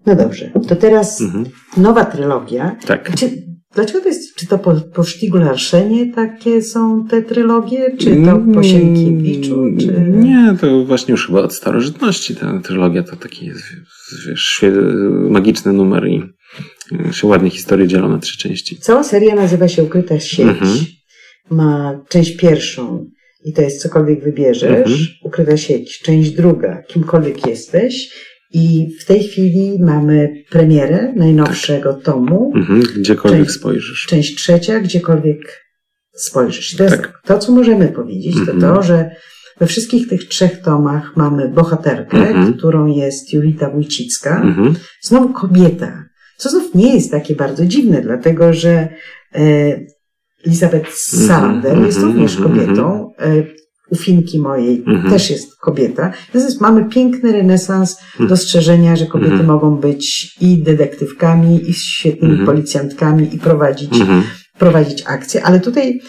No dobrze, to teraz mhm. nowa trylogia. Tak. Czy, dlaczego to jest, czy to po, po Sztiglarszenie takie są te trylogie, czy to po mm, Sienkiewiczu, czy... Nie, to właśnie już chyba od starożytności ta trylogia to taki wiesz, magiczny numer i się ładnie historie dzielą na trzy części. Cała seria nazywa się Ukryta sieć. Mhm. Ma część pierwszą i to jest cokolwiek wybierzesz. Mhm. Ukryta sieć. Część druga, kimkolwiek jesteś. I w tej chwili mamy premierę najnowszego tomu. Mhm. Gdziekolwiek część, spojrzysz. Część trzecia, gdziekolwiek spojrzysz. I to, tak. to, co możemy powiedzieć, to mhm. to, że we wszystkich tych trzech tomach mamy bohaterkę, mhm. którą jest Julita Wójcicka. Mhm. Znowu kobieta. Co znów nie jest takie bardzo dziwne, dlatego że e, Elizabeth mhm. Salander jest mhm. również kobietą. E, u Finki mojej też jest kobieta. Więc mamy piękny renesans dostrzeżenia, że kobiety mogą być i detektywkami, i świetnymi policjantkami, i prowadzić, prowadzić akcje. Ale tutaj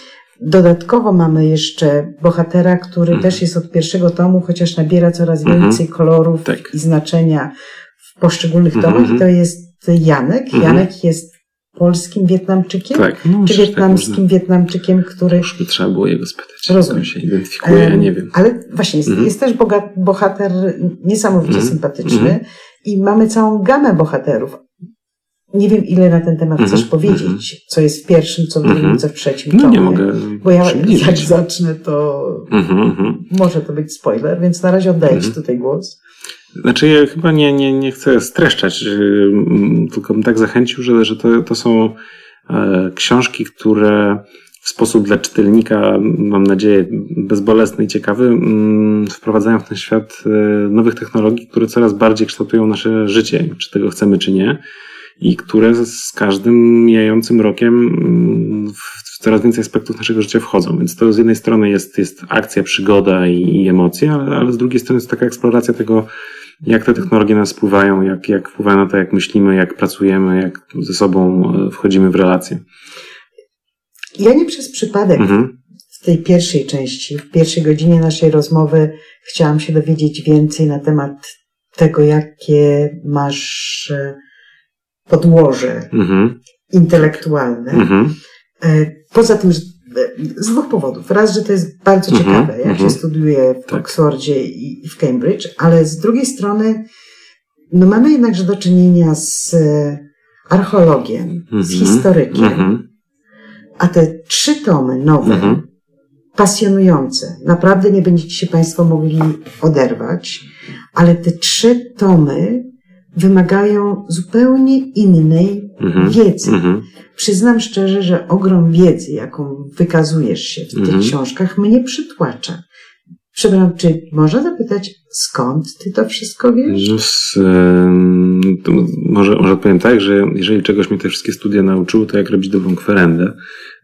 Dodatkowo mamy jeszcze bohatera, który mhm. też jest od pierwszego tomu, chociaż nabiera coraz mhm. więcej kolorów tak. i znaczenia w poszczególnych mhm. tomach. I to jest Janek. Mhm. Janek jest polskim Wietnamczykiem? Tak, no, czy tak wietnamskim tak Wietnamczykiem, który... Już by trzeba było jego spytać. Rozumiem. się identyfikuje, ja nie wiem. Ale właśnie, jest, mhm. jest też bohater niesamowicie mhm. sympatyczny mhm. i mamy całą gamę bohaterów. Nie wiem, ile na ten temat chcesz mm-hmm, powiedzieć, mm-hmm. co jest w pierwszym, co w drugim, mm-hmm. co w trzecim No nie mogę Bo ja jak zacznę, to może to być spoiler, więc na razie oddaję Ci tutaj głos. Znaczy ja chyba nie, nie, nie chcę streszczać, tylko bym tak zachęcił, że, że to, to są e, książki, które w sposób dla czytelnika, mam nadzieję, bezbolesny i ciekawy, wprowadzają w ten świat e, nowych technologii, które coraz bardziej kształtują nasze życie, czy tego chcemy, czy nie i które z każdym mijającym rokiem mm, w coraz więcej aspektów naszego życia wchodzą. Więc to z jednej strony jest, jest akcja, przygoda i, i emocje, ale, ale z drugiej strony jest taka eksploracja tego, jak te technologie nas wpływają, jak, jak wpływają na to, jak myślimy, jak pracujemy, jak ze sobą e, wchodzimy w relacje. Ja nie przez przypadek mhm. w tej pierwszej części, w pierwszej godzinie naszej rozmowy chciałam się dowiedzieć więcej na temat tego, jakie masz e, podłoże mhm. intelektualne. Mhm. E, poza tym, że z dwóch powodów. Raz, że to jest bardzo mhm. ciekawe, jak się mhm. studiuje w tak. Oxfordzie i w Cambridge, ale z drugiej strony, no mamy jednakże do czynienia z e, archeologiem, z historykiem, a te trzy tomy nowe, pasjonujące, naprawdę nie będziecie się Państwo mogli oderwać, ale te trzy tomy wymagają zupełnie innej Mhm. wiedzy. Mhm. Przyznam szczerze, że ogrom wiedzy, jaką wykazujesz się w tych Mhm. książkach, mnie przytłacza. Przepraszam, czy można zapytać, skąd ty to wszystko wiesz? No, z, to może, może odpowiem tak, że jeżeli czegoś mnie te wszystkie studia nauczyły, to jak robić dobrą kwerendę.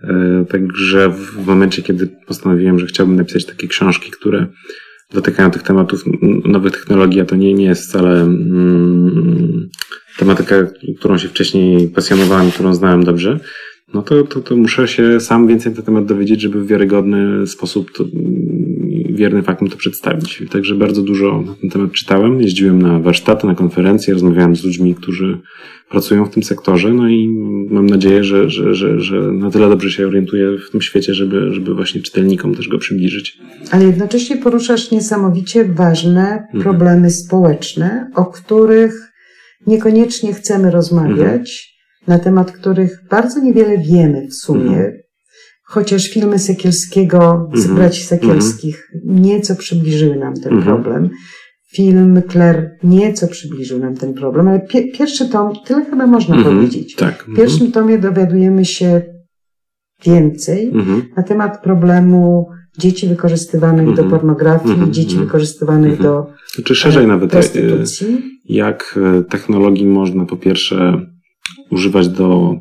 E, Także w momencie, kiedy postanowiłem, że chciałbym napisać takie książki, które dotykają tych tematów nowych technologii, a to nie, nie jest wcale mm, tematyka, którą się wcześniej pasjonowałem, którą znałem dobrze, no to, to, to muszę się sam więcej na ten temat dowiedzieć, żeby w wiarygodny sposób, to, wierny faktom to przedstawić. Także bardzo dużo na ten temat czytałem, jeździłem na warsztaty, na konferencje, rozmawiałem z ludźmi, którzy pracują w tym sektorze, no i mam nadzieję, że, że, że, że na tyle dobrze się orientuję w tym świecie, żeby, żeby właśnie czytelnikom też go przybliżyć. Ale jednocześnie poruszasz niesamowicie ważne Mhm. problemy społeczne, o których niekoniecznie chcemy rozmawiać, na temat których bardzo niewiele wiemy w sumie. Mhm. Chociaż filmy Sekielskiego, z Mhm. braci Sekielskich, nieco przybliżyły nam ten Mhm. problem. Film Claire nieco przybliżył nam ten problem, ale pie- pierwszy tom, tyle chyba można Mhm. powiedzieć. Tak. W pierwszym tomie dowiadujemy się więcej Mhm. na temat problemu dzieci wykorzystywanych Mhm. do pornografii, Mhm. dzieci Mhm. wykorzystywanych Mhm. do Znaczy szerzej e, nawet, e, prostytucji. jak e, technologii można po pierwsze używać do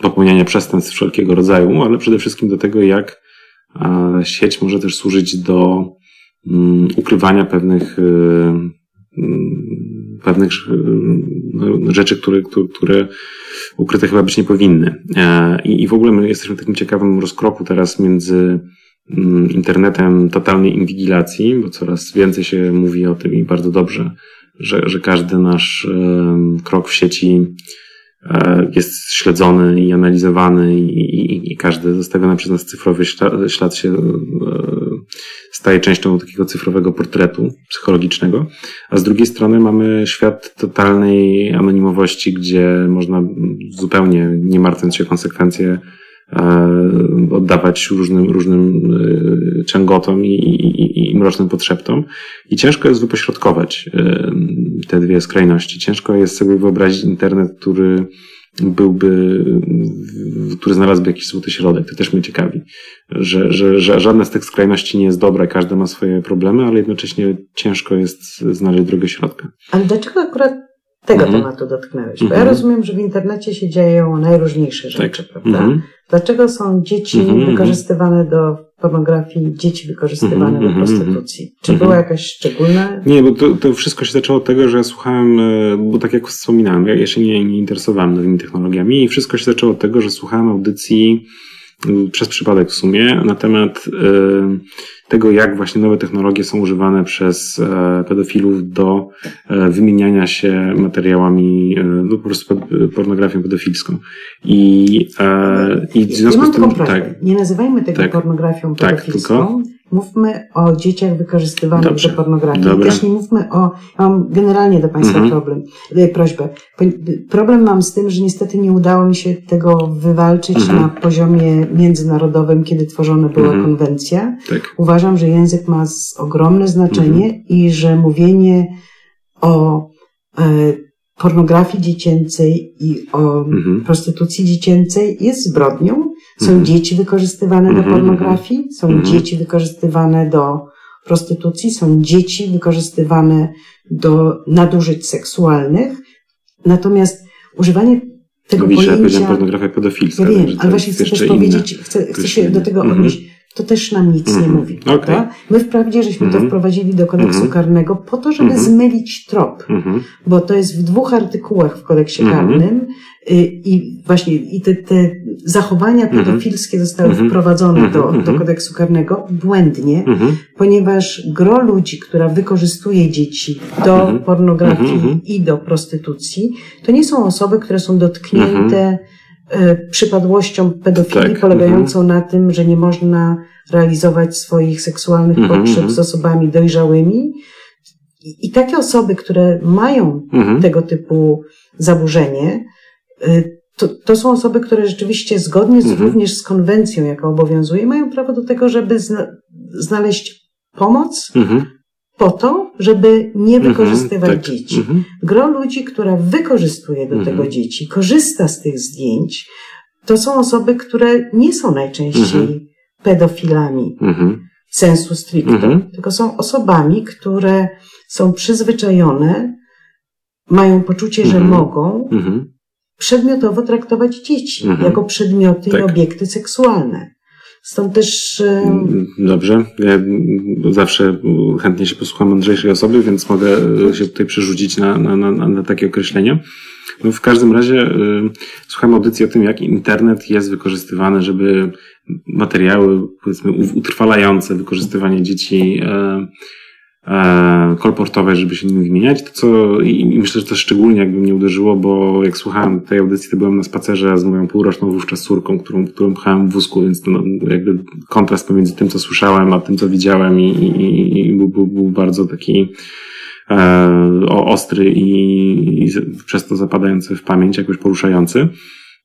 popełniania przestępstw wszelkiego rodzaju, ale przede wszystkim do tego, jak e, sieć może też służyć do mm, ukrywania pewnych e, mm, pewnych e, no, rzeczy, które, które, ukryte chyba być nie powinny. I, w ogóle my jesteśmy w takim ciekawym rozkroku teraz między mm, internetem totalnej inwigilacji, bo coraz więcej się mówi o tym i bardzo dobrze, że, że każdy nasz krok w sieci jest śledzony i analizowany i, i, i każdy zostawiony przez nas cyfrowy ślad, się e, staje częścią takiego cyfrowego portretu psychologicznego. A z drugiej strony mamy świat totalnej anonimowości, gdzie można zupełnie nie martwiąc się konsekwencje e, oddawać różnym, różnym e, ciągotom i, i, i, mrocznym potrzeptom. I ciężko jest wypośrodkować e, te dwie skrajności. Ciężko jest sobie wyobrazić internet, który byłby, który znalazłby jakiś złoty środek. To też mnie ciekawi, że, że, że żadna z tych skrajności nie jest dobra, każda ma swoje problemy, ale jednocześnie ciężko jest znaleźć drogę środka. Ale dlaczego akurat tego Mhm. tematu dotknęłeś? Bo Mhm. ja rozumiem, że w internecie się dzieją najróżniejsze rzeczy, prawda? Mhm. Dlaczego są dzieci Mhm, mhm. wykorzystywane do pornografii, dzieci wykorzystywane Mhm, do mhm, prostytucji? Czy mhm. była jakaś szczególna... Nie, bo to, to wszystko się zaczęło od tego, że ja słuchałem, e, bo tak jak wspominałem, ja, się nie, nie interesowałem nowymi technologiami i wszystko się zaczęło od tego, że słuchałem audycji przez przypadek w sumie na temat e, tego, jak właśnie nowe technologie są używane przez e, pedofilów do e, wymieniania się materiałami, e, no po prostu pornografią pedofilską. I, i w związku mam z tym, tak, Nie nazywajmy tego Tak. pornografią Tak, pedofilską. Mówmy o dzieciach wykorzystywanych Dobrze. do pornografii. Dobra. Też nie mówmy o... ja Mam generalnie do Państwa Mhm. problem, e, prośbę. Problem mam z tym, że niestety nie udało mi się tego wywalczyć Mhm. na poziomie międzynarodowym, kiedy tworzona była Mhm. konwencja. tak. Uważam, że język ma ogromne znaczenie Mhm. i że mówienie o e, pornografii dziecięcej i o Mhm. prostytucji dziecięcej jest zbrodnią. Są Mhm. dzieci wykorzystywane do Mhm, pornografii, są Mhm. dzieci wykorzystywane do prostytucji, są dzieci wykorzystywane do nadużyć seksualnych. Natomiast używanie tego Mówisz, ja powiedziałem pojęcia... pornografia pedofilska. Ja wiem, to ale właśnie chcę też inne. powiedzieć, chcę, chcę się do tego Mhm. odnieść. To też nam nic nie Mhm. mówi, prawda? Okej. My wprawdzie żeśmy to Mhm. wprowadzili do kodeksu Mhm. karnego po to, żeby Mhm. zmylić trop, Mhm. bo to jest w dwóch artykułach w kodeksie Mhm. karnym i właśnie i te, te zachowania Mhm. pedofilskie zostały Mhm. wprowadzone Mhm. do, do kodeksu karnego błędnie, ponieważ gro ludzi, która wykorzystuje dzieci do pornografii i do prostytucji, to nie są osoby, które są dotknięte e, przypadłością pedofilii Tak. polegającą na tym, że nie można realizować swoich seksualnych potrzeb z osobami dojrzałymi. I, takie osoby, które mają Mhm. tego typu zaburzenie, y, to, to są osoby, które rzeczywiście zgodnie z, Mhm. również z konwencją, jaka obowiązuje, mają prawo do tego, żeby zna, znaleźć pomoc, Mhm. po to, żeby nie Mhm, wykorzystywać tak. dzieci. Mhm. Gro ludzi, która wykorzystuje do Mhm. tego dzieci, korzysta z tych zdjęć, to są osoby, które nie są najczęściej Mhm. pedofilami Mhm. sensu stricto, Mhm. tylko są osobami, które są przyzwyczajone, mają poczucie, że Mhm. mogą Mhm. Przedmiotowo traktować dzieci Mhm. jako przedmioty Tak. i obiekty seksualne. Stąd też Dobrze. Ja zawsze chętnie się posłucham mądrzejszej osoby, więc mogę e, się tutaj przerzucić na, na, na, na takie określenie. No w każdym razie y, słucham audycji o tym, jak internet jest wykorzystywany, żeby materiały, powiedzmy, utrwalające wykorzystywanie dzieci e, kolportowe, żeby się nimi wymieniać. To co, i, myślę, że to szczególnie jakby mnie uderzyło, bo jak słuchałem tej audycji, to byłem na spacerze z moją półroczną wówczas córką, którą, którą pchałem w wózku, więc no, jakby kontrast pomiędzy tym, co słyszałem, a tym, co widziałem i, i, i był, był, był bardzo taki e, ostry i, i przez to zapadający w pamięć, jakoś poruszający.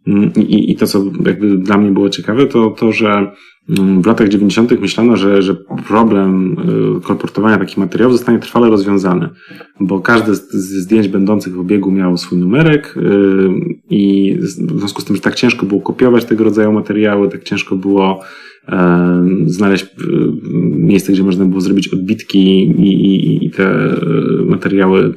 Mm, I, I to, co jakby dla mnie było ciekawe, to to, że w latach 90. myślano, że, że problem y, kolportowania takich materiałów zostanie trwale rozwiązany, bo każde z, zdjęć będących w obiegu miało swój numerek y, i w związku z tym, że tak ciężko było kopiować tego rodzaju materiały, tak ciężko było e, znaleźć y, miejsce, gdzie można było zrobić odbitki i, i, i te materiały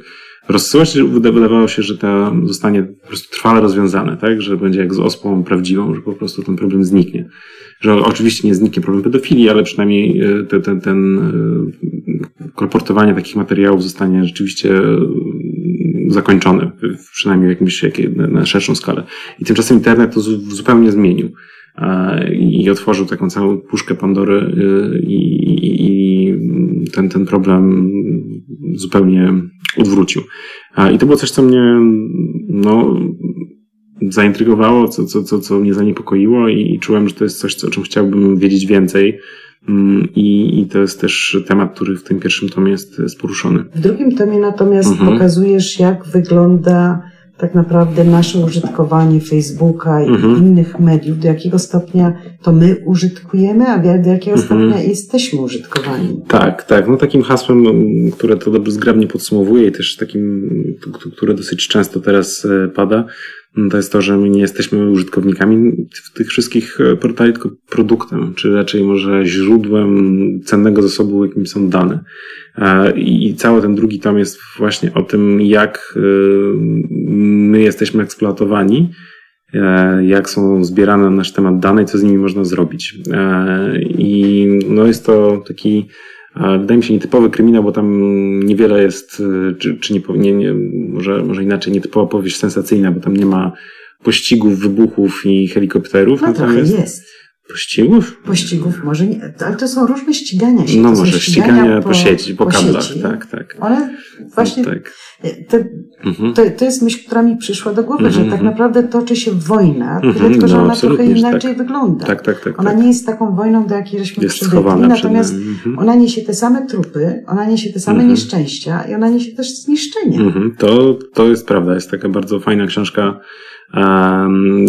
rozsyłać, wydawało się, że to zostanie po prostu trwale rozwiązane, tak? Że będzie jak z ospą prawdziwą, że po prostu ten problem zniknie. Że oczywiście nie zniknie problem pedofilii, ale przynajmniej e, te- ten, ten e, kolportowanie takich materiałów zostanie rzeczywiście e, zakończone, przynajmniej w jakimś, na- szerszą skalę. I tymczasem internet to zu- zupełnie zmienił i otworzył taką całą puszkę Pandory e, i, i, i ten, ten problem zupełnie odwrócił. I to było coś, co mnie no, zaintrygowało, co, co, co, co mnie zaniepokoiło i, i czułem, że to jest coś, co, o czym chciałbym wiedzieć więcej. Mm, I, I to jest też temat, który w tym pierwszym tomie jest, jest poruszony. w drugim tomie natomiast Mhm. pokazujesz, jak wygląda tak naprawdę nasze użytkowanie Facebooka i Mhm. innych mediów, do jakiego stopnia to my użytkujemy, a do jakiego Mhm. stopnia jesteśmy użytkowani. Tak, tak. No takim hasłem, które to dobrze zgrabnie podsumowuje i też takim, które dosyć często teraz e, pada, to jest to, że my nie jesteśmy użytkownikami tych wszystkich e, portali, tylko produktem, czy raczej może źródłem cennego zasobu, jakim są dane. E, I cały ten drugi tom jest właśnie o tym, jak e, my jesteśmy eksploatowani, jak są zbierane na nasz temat dane i co z nimi można zrobić. I no jest to taki, wydaje mi się, nietypowy kryminał, bo tam niewiele jest, e, czy, czy nie, nie, nie, może, może inaczej, nietypowa powieść sensacyjna, bo tam nie ma pościgów, wybuchów i helikopterów. No trochę natomiast jest. Pościgów? Pościgów może nie, ale to są różne ścigania się. No to może ścigania po, sieci, po, kablach, sieci. tak, tak. One właśnie, No, tak. to, Mhm. to, to jest myśl, która mi przyszła do głowy, że Mhm, tak mhm. naprawdę toczy się wojna, Mhm, tylko że no, ona trochę że inaczej tak. wygląda. Tak, tak, tak. Ona tak. nie jest taką wojną, do jakiej żeśmy jest przywykli, natomiast nami. Mhm. ona niesie te same trupy, ona niesie te same nieszczęścia i ona niesie też zniszczenia. To, to jest prawda. Jest taka bardzo fajna książka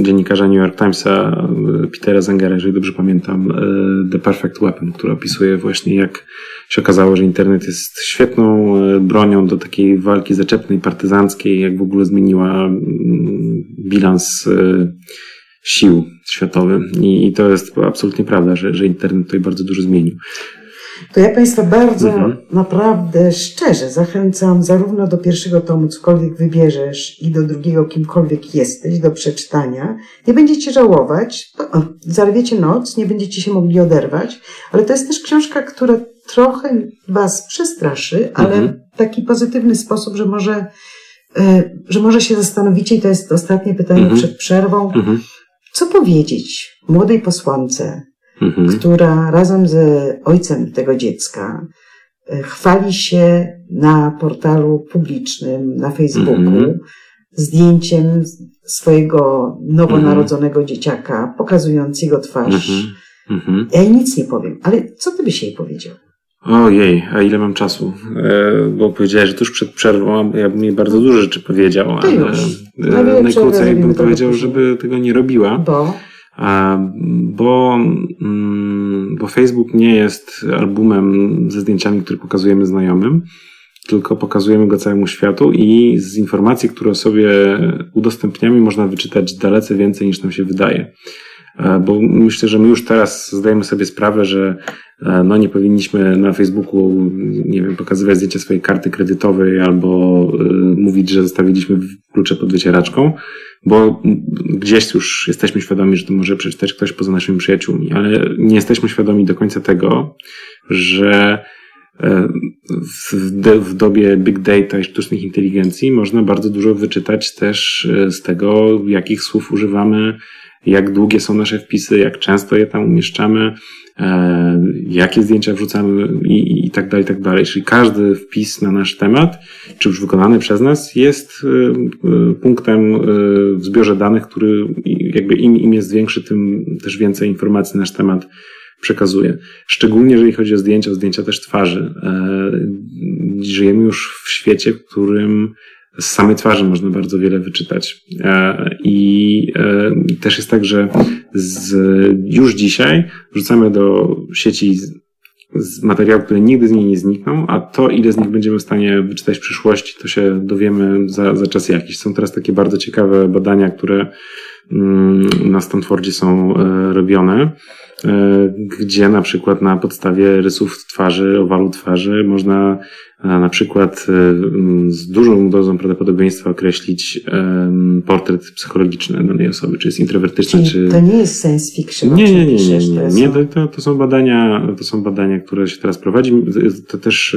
dziennikarza New York Timesa e, Petera Zengera, jeżeli dobrze pamiętam, e, The Perfect Weapon, która opisuje właśnie jak się okazało, że internet jest świetną e, bronią do takiej walki zaczepnej, partyzanckiej, jak w ogóle zmieniła mm, bilans sił światowy. I to jest absolutnie prawda, że, że internet tutaj bardzo dużo zmienił. To ja Państwa bardzo Mhm. naprawdę szczerze zachęcam zarówno do pierwszego tomu, cokolwiek wybierzesz, i do drugiego, kimkolwiek jesteś, do przeczytania. Nie będziecie żałować, o, zarwiecie noc, nie będziecie się mogli oderwać, ale to jest też książka, która trochę Was przestraszy, ale Mhm. w taki pozytywny sposób, że może, e, że może się zastanowicie, i to jest ostatnie pytanie Mhm. przed przerwą, Mhm, co powiedzieć młodej posłance, mhm, która razem z ojcem tego dziecka e, chwali się na portalu publicznym na Facebooku Mhm. zdjęciem swojego nowonarodzonego dzieciaka, pokazując jego twarz. mhm, mhm. Ja jej nic nie powiem, ale co ty byś jej powiedział? Ojej, a ile mam czasu? E, bo powiedziałeś, że tuż przed przerwą, ja bym jej bardzo dużo rzeczy powiedział, ale e, najkrócej bym powiedział, żeby tego nie robiła. Bo bo, mm, bo Facebook nie jest albumem ze zdjęciami, które pokazujemy znajomym, tylko pokazujemy go całemu światu i z informacji, które sobie udostępniamy, można wyczytać dalece więcej niż nam się wydaje. Bo myślę, że my już teraz zdajemy sobie sprawę, że no nie powinniśmy na Facebooku, nie wiem, pokazywać zdjęcia swojej karty kredytowej albo y, mówić, że zostawiliśmy klucze pod wycieraczką, bo gdzieś już jesteśmy świadomi, że to może przeczytać ktoś poza naszymi przyjaciółmi, ale nie jesteśmy świadomi do końca tego, że e, w, dobie big data i sztucznych inteligencji można bardzo dużo wyczytać też z tego, jakich słów używamy, jak długie są nasze wpisy, jak często je tam umieszczamy, E, jakie zdjęcia wrzucamy i, i tak dalej, i tak dalej. Czyli każdy wpis na nasz temat, czy już wykonany przez nas, jest e, e, punktem w zbiorze danych, który jakby im, im jest większy, tym też więcej informacji na nasz temat przekazuje. Szczególnie jeżeli chodzi o zdjęcia, o zdjęcia też twarzy. Żyjemy już w świecie, w którym z samej twarzy można bardzo wiele wyczytać. E, I e, też jest tak, że z, już dzisiaj wrzucamy do sieci z materiałów, które nigdy z niej nie znikną, a to, ile z nich będziemy w stanie wyczytać w przyszłości, to się dowiemy za, za czas jakiś. Są teraz takie bardzo ciekawe badania, które mm, na Stanfordzie są e, robione gdzie na przykład na podstawie rysów twarzy, owalu twarzy można e, na przykład e, z dużą dozą prawdopodobieństwa określić portret psychologiczny danej osoby, czy jest introwertyczna, czy... to nie jest science fiction. Nie, nie, nie, nie, nie, nie. nie to, to, są badania, to są badania, które się teraz prowadzi. To też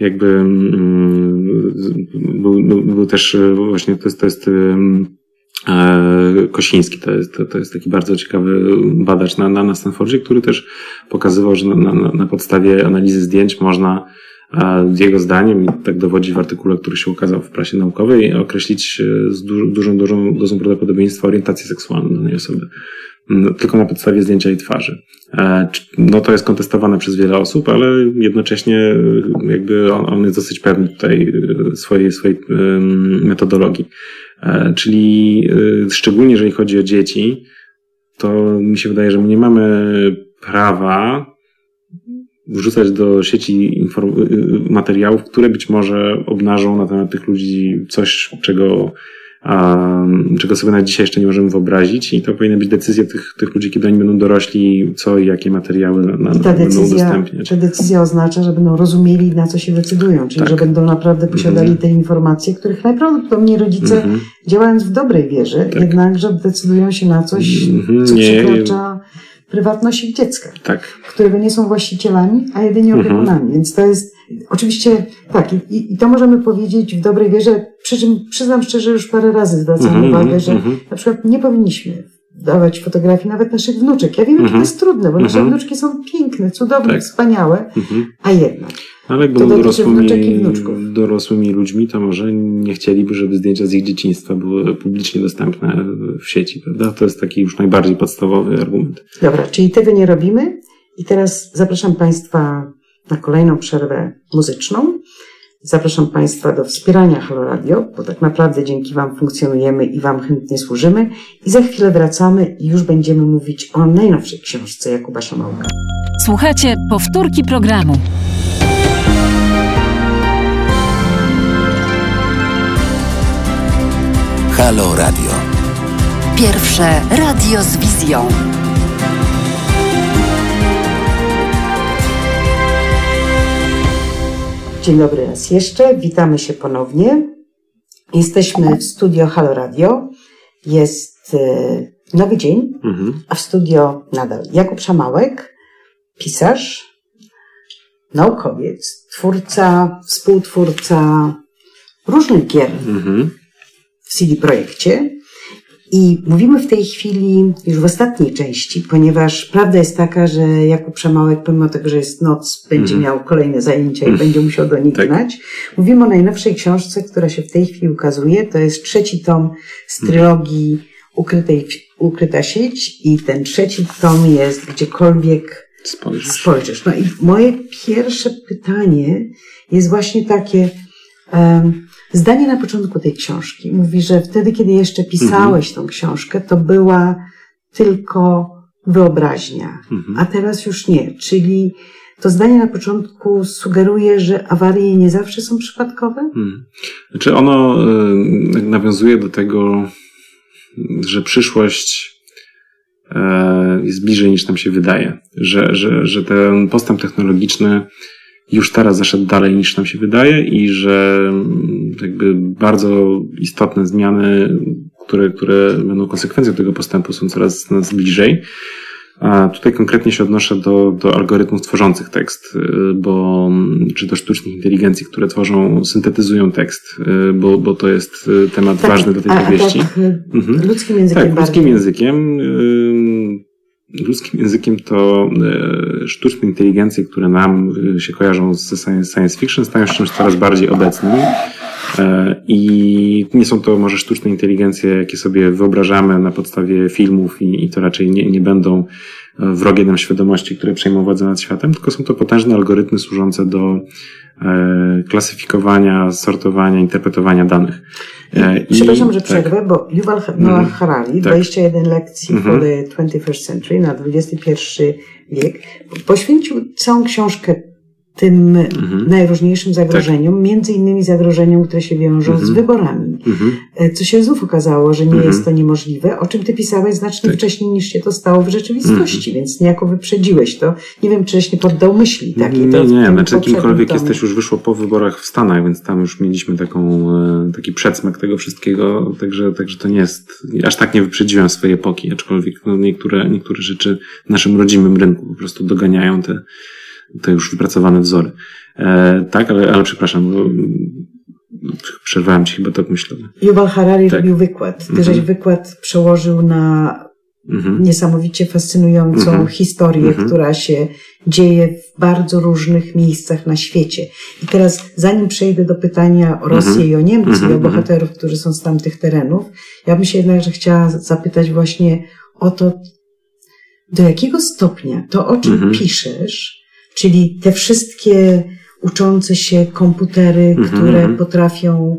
jakby mm, był, był, też właśnie, to jest, to jest E, Kosiński to jest, to, to jest taki bardzo ciekawy badacz na, na, na Stanfordzie, który też pokazywał, że na, na, na podstawie analizy zdjęć można z jego zdaniem, tak dowodzi w artykule, który się ukazał w prasie naukowej, określić e, z du dużą, dużą dozą prawdopodobieństwa orientację seksualną danej osoby. Mm, tylko na podstawie zdjęcia i twarzy. E, no to jest kontestowane przez wiele osób, ale jednocześnie jakby on, on jest dosyć pewny tutaj swojej, swojej metodologii. E, czyli e, szczególnie jeżeli chodzi o dzieci, to mi się wydaje, że my nie mamy prawa wrzucać do sieci materiałów, które być może obnażą na temat tych ludzi coś, czego czego sobie na dzisiaj jeszcze nie możemy wyobrazić i to powinna być decyzja tych, tych ludzi, kiedy oni będą dorośli, co i jakie materiały na, I ta decyzja, będą udostępniać. Ta decyzja oznacza, że będą rozumieli, na co się decydują, czyli tak. że będą naprawdę posiadali mhm. te informacje, których najprawdopodobniej rodzice, mhm. działając w dobrej wierze, tak. jednakże decydują się na coś, mhm. co nie. przekracza prywatność ich dziecka, tak. którego nie są właścicielami, a jedynie mhm. opiekunami. Więc to jest oczywiście tak, i, i to możemy powiedzieć w dobrej wierze, przy czym przyznam szczerze, już parę razy zwracam mhm, uwagę, że mhm. na przykład nie powinniśmy dawać fotografii nawet naszych wnuczek. Ja wiem, że to jest trudne, bo nasze wnuczki są piękne, cudowne, tak. wspaniałe, a jednak. Ale jak będą dorosłymi, dorosłymi ludźmi, to może nie chcieliby, żeby zdjęcia z ich dzieciństwa były publicznie dostępne w sieci, prawda? To jest taki już najbardziej podstawowy argument. Dobra, czyli tego nie robimy. I teraz zapraszam Państwa na kolejną przerwę muzyczną. Zapraszam Państwa do wspierania Halo Radio, bo tak naprawdę dzięki Wam funkcjonujemy i Wam chętnie służymy. I za chwilę wracamy i już będziemy mówić o najnowszej książce Jakuba Szamałka. Słuchajcie powtórki programu. Halo Radio. Pierwsze radio z wizją. Dzień dobry raz jeszcze. Witamy się ponownie. Jesteśmy w studio Halo Radio. Jest e, nowy dzień, mhm. a w studio nadal Jakub Szamałek, pisarz, naukowiec, twórca, współtwórca różnych gier. Mhm w CD Projekcie. I mówimy w tej chwili już w ostatniej części, ponieważ prawda jest taka, że Jakub Przemałek, pomimo tego, że jest noc, będzie mm. miał kolejne zajęcia i mm. będzie musiał do nich tak. gnać. Mówimy o najnowszej książce, która się w tej chwili ukazuje. To jest trzeci tom z mhm. trylogii Ukrytej, Ukryta sieć i ten trzeci tom jest gdziekolwiek spojrzysz. spojrzysz. No i moje pierwsze pytanie jest właśnie takie, um, zdanie na początku tej książki mówi, że wtedy, kiedy jeszcze pisałeś tą książkę, to była tylko wyobraźnia, Mhm. a teraz już nie. Czyli to zdanie na początku sugeruje, że awarie nie zawsze są przypadkowe? Hmm. Znaczy ono y, nawiązuje do tego, że przyszłość e, jest bliżej niż nam się wydaje. Że, że, że ten postęp technologiczny już teraz zaszedł dalej niż nam się wydaje i że mm, jakby bardzo istotne zmiany, które, które będą konsekwencją tego postępu są coraz nas bliżej. A tutaj konkretnie się odnoszę do, do algorytmów tworzących tekst, y, bo, czy do sztucznych inteligencji, które tworzą, syntetyzują tekst, y, bo, bo to jest y, temat ważny do tej powieści. tak Mhm. ludzkim językiem Tak, ludzkim bardziej. językiem. Ludzkim językiem to y, sztuczne inteligencje, które nam y, się kojarzą ze science, fiction, stają się czymś coraz bardziej obecnym. E, I nie są to może sztuczne inteligencje, jakie sobie wyobrażamy na podstawie filmów, i, i to raczej nie, nie będą e, wrogie nam świadomości, które przejmą władzę nad światem, tylko są to potężne algorytmy służące do e, klasyfikowania, sortowania, interpretowania danych. E, i- Przepraszam, że tak. przerwę, bo Yuval Noah Mhm. Harari, Tak. 21 lekcji Mhm. for the 21st century, na XXI wiek, poświęcił całą książkę tym Mhm. najróżniejszym zagrożeniom, między innymi zagrożeniom, które się wiążą z Mhm. wyborami. Mhm. E, Co się znów okazało, że nie Mhm. jest to niemożliwe, o czym ty pisałeś znacznie Tak. wcześniej niż się to stało w rzeczywistości, Mhm. więc niejako wyprzedziłeś to. Nie wiem, czyś nie poddał myśli takiej. Nie, to nie, znaczy kimkolwiek tomie. jesteś już wyszło po wyborach w Stanach, więc tam już mieliśmy taką, e, taki przedsmak tego wszystkiego, także, także to nie jest, aż tak nie wyprzedziłem swojej epoki, aczkolwiek no, niektóre, niektóre rzeczy w naszym rodzimym rynku po prostu doganiają te, te już wypracowane wzory. E, tak, ale, ale przepraszam, bo, przerwałem ci chyba tok myślowy. Yuval Harari Tak. robił wykład. Ty Mhm. żeś wykład przełożył na Mhm. niesamowicie fascynującą Mhm. historię, Mhm. która się dzieje w bardzo różnych miejscach na świecie. I teraz, zanim przejdę do pytania o Rosję Mhm. i o Niemcy Mhm. i o bohaterów, którzy są z tamtych terenów, ja bym się jednakże chciała zapytać właśnie o to, do jakiego stopnia to, o czym Mhm. piszesz, czyli te wszystkie uczące się komputery, Mhm, które mhm. potrafią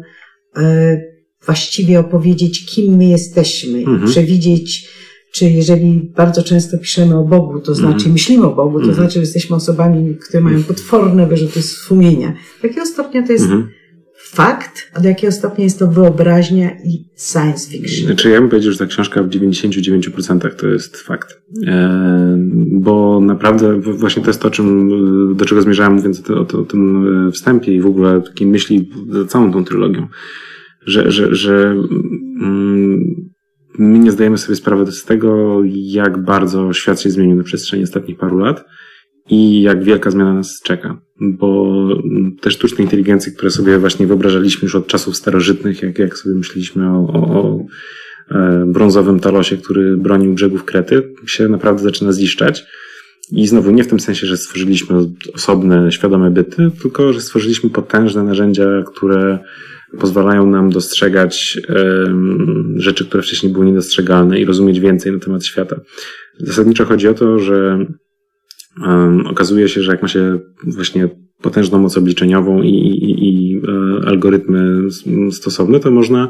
e, właściwie opowiedzieć, kim my jesteśmy i Mhm. przewidzieć, czy jeżeli bardzo często piszemy o Bogu, to znaczy Mhm. myślimy o Bogu, to znaczy, że jesteśmy osobami, które mają potworne wyrzuty sumienia. Do jakiego stopnia to jest. Fakt, a do jakiego stopnia jest to wyobraźnia i science fiction? Znaczy ja bym powiedział, że ta książka w 99% to jest fakt. E, bo naprawdę właśnie to jest to, czym, do czego zmierzałem mówiąc o, o, o tym e, wstępie i w ogóle takiej myśli za całą tą trylogią. Że, że, że mm, my nie zdajemy sobie sprawy z tego, jak bardzo świat się zmienił na przestrzeni ostatnich paru lat i jak wielka zmiana nas czeka. Bo mm, te sztuczne inteligencje, które sobie właśnie wyobrażaliśmy już od czasów starożytnych, jak, jak sobie myśleliśmy o, o, o e, brązowym talosie, który bronił brzegów Krety, się naprawdę zaczyna ziszczać. I znowu nie w tym sensie, że stworzyliśmy osobne, świadome byty, tylko że stworzyliśmy potężne narzędzia, które pozwalają nam dostrzegać rzeczy, które wcześniej były niedostrzegalne i rozumieć więcej na temat świata. Zasadniczo chodzi o to, że okazuje się, że jak ma się właśnie potężną moc obliczeniową i, i, i e, algorytmy stosowne, to można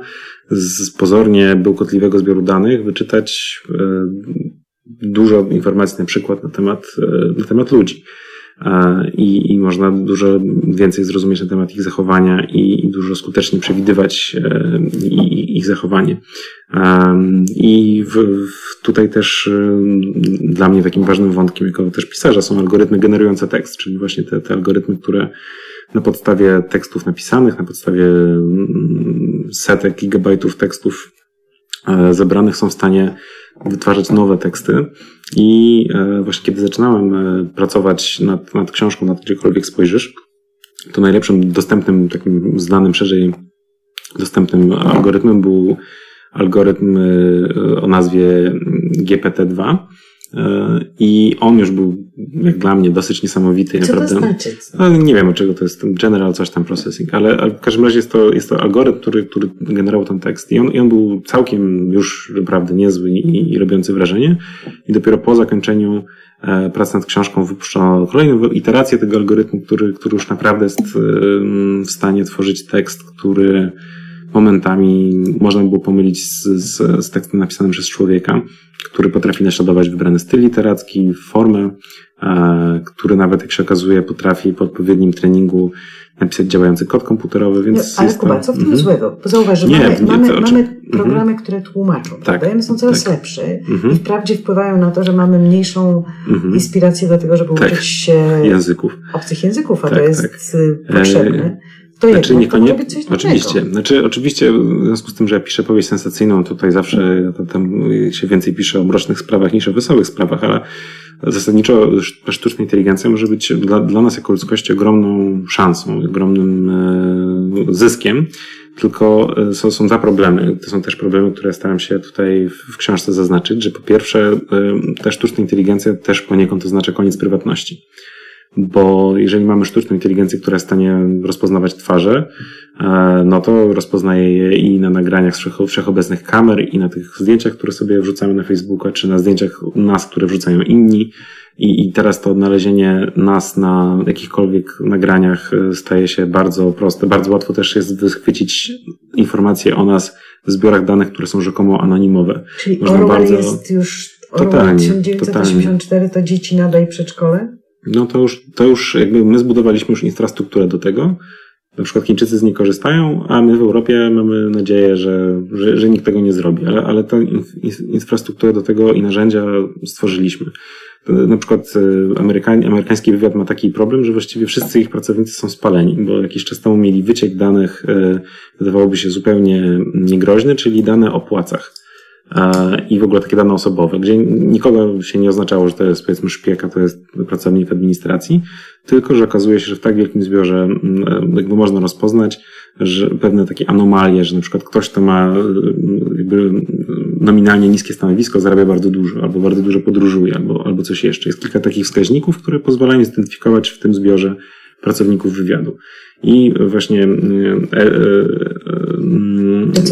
z pozornie bełkotliwego zbioru danych wyczytać e, dużo informacji na przykład na temat, e, na temat ludzi. E, I, I można dużo więcej zrozumieć na temat ich zachowania i, i dużo skuteczniej przewidywać e, i, i ich zachowanie. Um, I w, w tutaj też dla mnie takim ważnym wątkiem, jako też pisarza, są algorytmy generujące tekst, czyli właśnie te, te algorytmy, które na podstawie tekstów napisanych, na podstawie mm, setek gigabajtów tekstów e, zebranych są w stanie wytwarzać nowe teksty. I e, właśnie kiedy zaczynałem e, pracować nad, nad książką, nad gdziekolwiek spojrzysz, to najlepszym dostępnym, takim znanym szerzej dostępnym algorytmem był algorytm e, o nazwie GPT-2. E, I on już był, jak dla mnie, dosyć niesamowity. Co to naprawdę. znaczy? No, nie wiem, czego to jest General coś tam processing, ale, w każdym razie jest to, jest to algorytm, który, który generował ten tekst i on, i on był całkiem już naprawdę niezły i, i robiący wrażenie. I dopiero po zakończeniu e, pracy nad książką wypuszczono kolejną iterację tego algorytmu, który, który już naprawdę jest w stanie tworzyć tekst, który momentami można było pomylić z, z, z tekstem napisanym przez człowieka, który potrafi naśladować wybrany styl literacki, formę, e, który nawet, jak się okazuje, potrafi po odpowiednim treningu napisać działający kod komputerowy, więc... No, ale Kuba, co w tym mhm. złego? Zauważ, że nie, mamy, nie, mamy, mamy mhm. programy, które tłumaczą, tak, prawda? One są coraz tak. lepsze mhm. i wprawdzie wpływają na to, że mamy mniejszą inspirację do tego, żeby tak. uczyć się języków. obcych języków, a to tak, jest tak. Y, potrzebne. E, to znaczy, niekoniecznie. Oczywiście. Znaczy, oczywiście, w związku z tym, że ja piszę powieść sensacyjną, tutaj zawsze tam się więcej pisze o mrocznych sprawach niż o wesołych sprawach, ale zasadniczo sztuczna inteligencja może być dla, dla nas jako ludzkości ogromną szansą, ogromnym e, zyskiem. Tylko e, są, są dwa problemy. To są też problemy, które staram się tutaj w książce zaznaczyć, że po pierwsze, e, ta sztuczna inteligencja też poniekąd oznacza koniec prywatności bo jeżeli mamy sztuczną inteligencję, która jest w stanie rozpoznawać twarze, e, no to rozpoznaje je i na nagraniach z wszechobecnych kamer, i na tych zdjęciach, które sobie wrzucamy na Facebooka, czy na zdjęciach nas, które wrzucają inni. I, I teraz to odnalezienie nas na jakichkolwiek nagraniach e, staje się bardzo proste. Bardzo łatwo też jest wychwycić informacje o nas w zbiorach danych, które są rzekomo anonimowe. Czyli Można Orwell bardzo... jest już totalnie, 1984 totalnie. to dzieci nadaj przedszkole? No to już, to już jakby my zbudowaliśmy już infrastrukturę do tego. Na przykład Chińczycy z niej korzystają, a my w Europie mamy nadzieję, że, że, że nikt tego nie zrobi, ale, ale tę infrastrukturę do tego i narzędzia stworzyliśmy. Na przykład e, Amerykań, amerykański wywiad ma taki problem, że właściwie wszyscy ich pracownicy są spaleni, bo jakiś czas temu mieli wyciek danych, e, wydawałoby się zupełnie niegroźny, czyli dane o płacach i w ogóle takie dane osobowe, gdzie nikogo się nie oznaczało, że to jest powiedzmy szpieg, a to jest pracownik administracji, tylko że okazuje się, że w tak wielkim zbiorze mm, jakby można rozpoznać, że pewne takie anomalie, że na przykład ktoś, kto ma jakby nominalnie niskie stanowisko, zarabia bardzo dużo, albo bardzo dużo podróżuje, albo, albo coś jeszcze. Jest kilka takich wskaźników, które pozwalają zidentyfikować w tym zbiorze pracowników wywiadu. I właśnie e, e,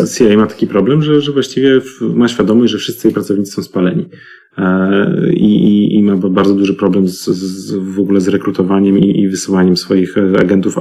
e, CIA ma taki problem, że, że właściwie ma świadomość, że wszyscy jej pracownicy są spaleni. I, i, i ma bardzo duży problem z, z, w ogóle z rekrutowaniem i, i wysyłaniem swoich agentów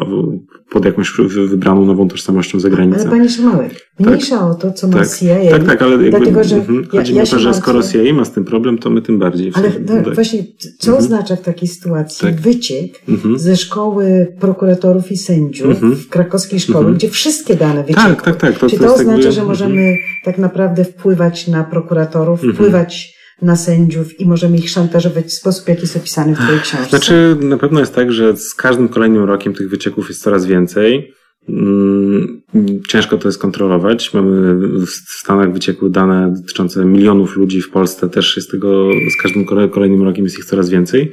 pod jakąś wybraną nową tożsamością za granicę. Ale panie Szymałek, mniejsza tak, o to, co ma tak, CIA. Tak, tak, ale jakby, dlatego, że chodzi ja, ja o to, że skoro CIA ma z tym problem, to my tym bardziej. Ale tak, właśnie, co mhm. oznacza w takiej sytuacji tak. wyciek mhm. ze szkoły prokuratorów i sędziów mhm. w krakowskiej szkole, mhm. gdzie wszystkie dane wyciekły? Tak, tak, tak. To, Czy to, to oznacza, jakby... że możemy tak naprawdę wpływać na prokuratorów, wpływać na sędziów i możemy ich szantażować w sposób, jaki jest opisany w Twojej książce? Znaczy, na pewno jest tak, że z każdym kolejnym rokiem tych wycieków jest coraz więcej. Mm, ciężko to jest kontrolować. Mamy w Stanach wyciekły dane dotyczące milionów ludzi w Polsce, też jest tego, z każdym kolejnym rokiem jest ich coraz więcej.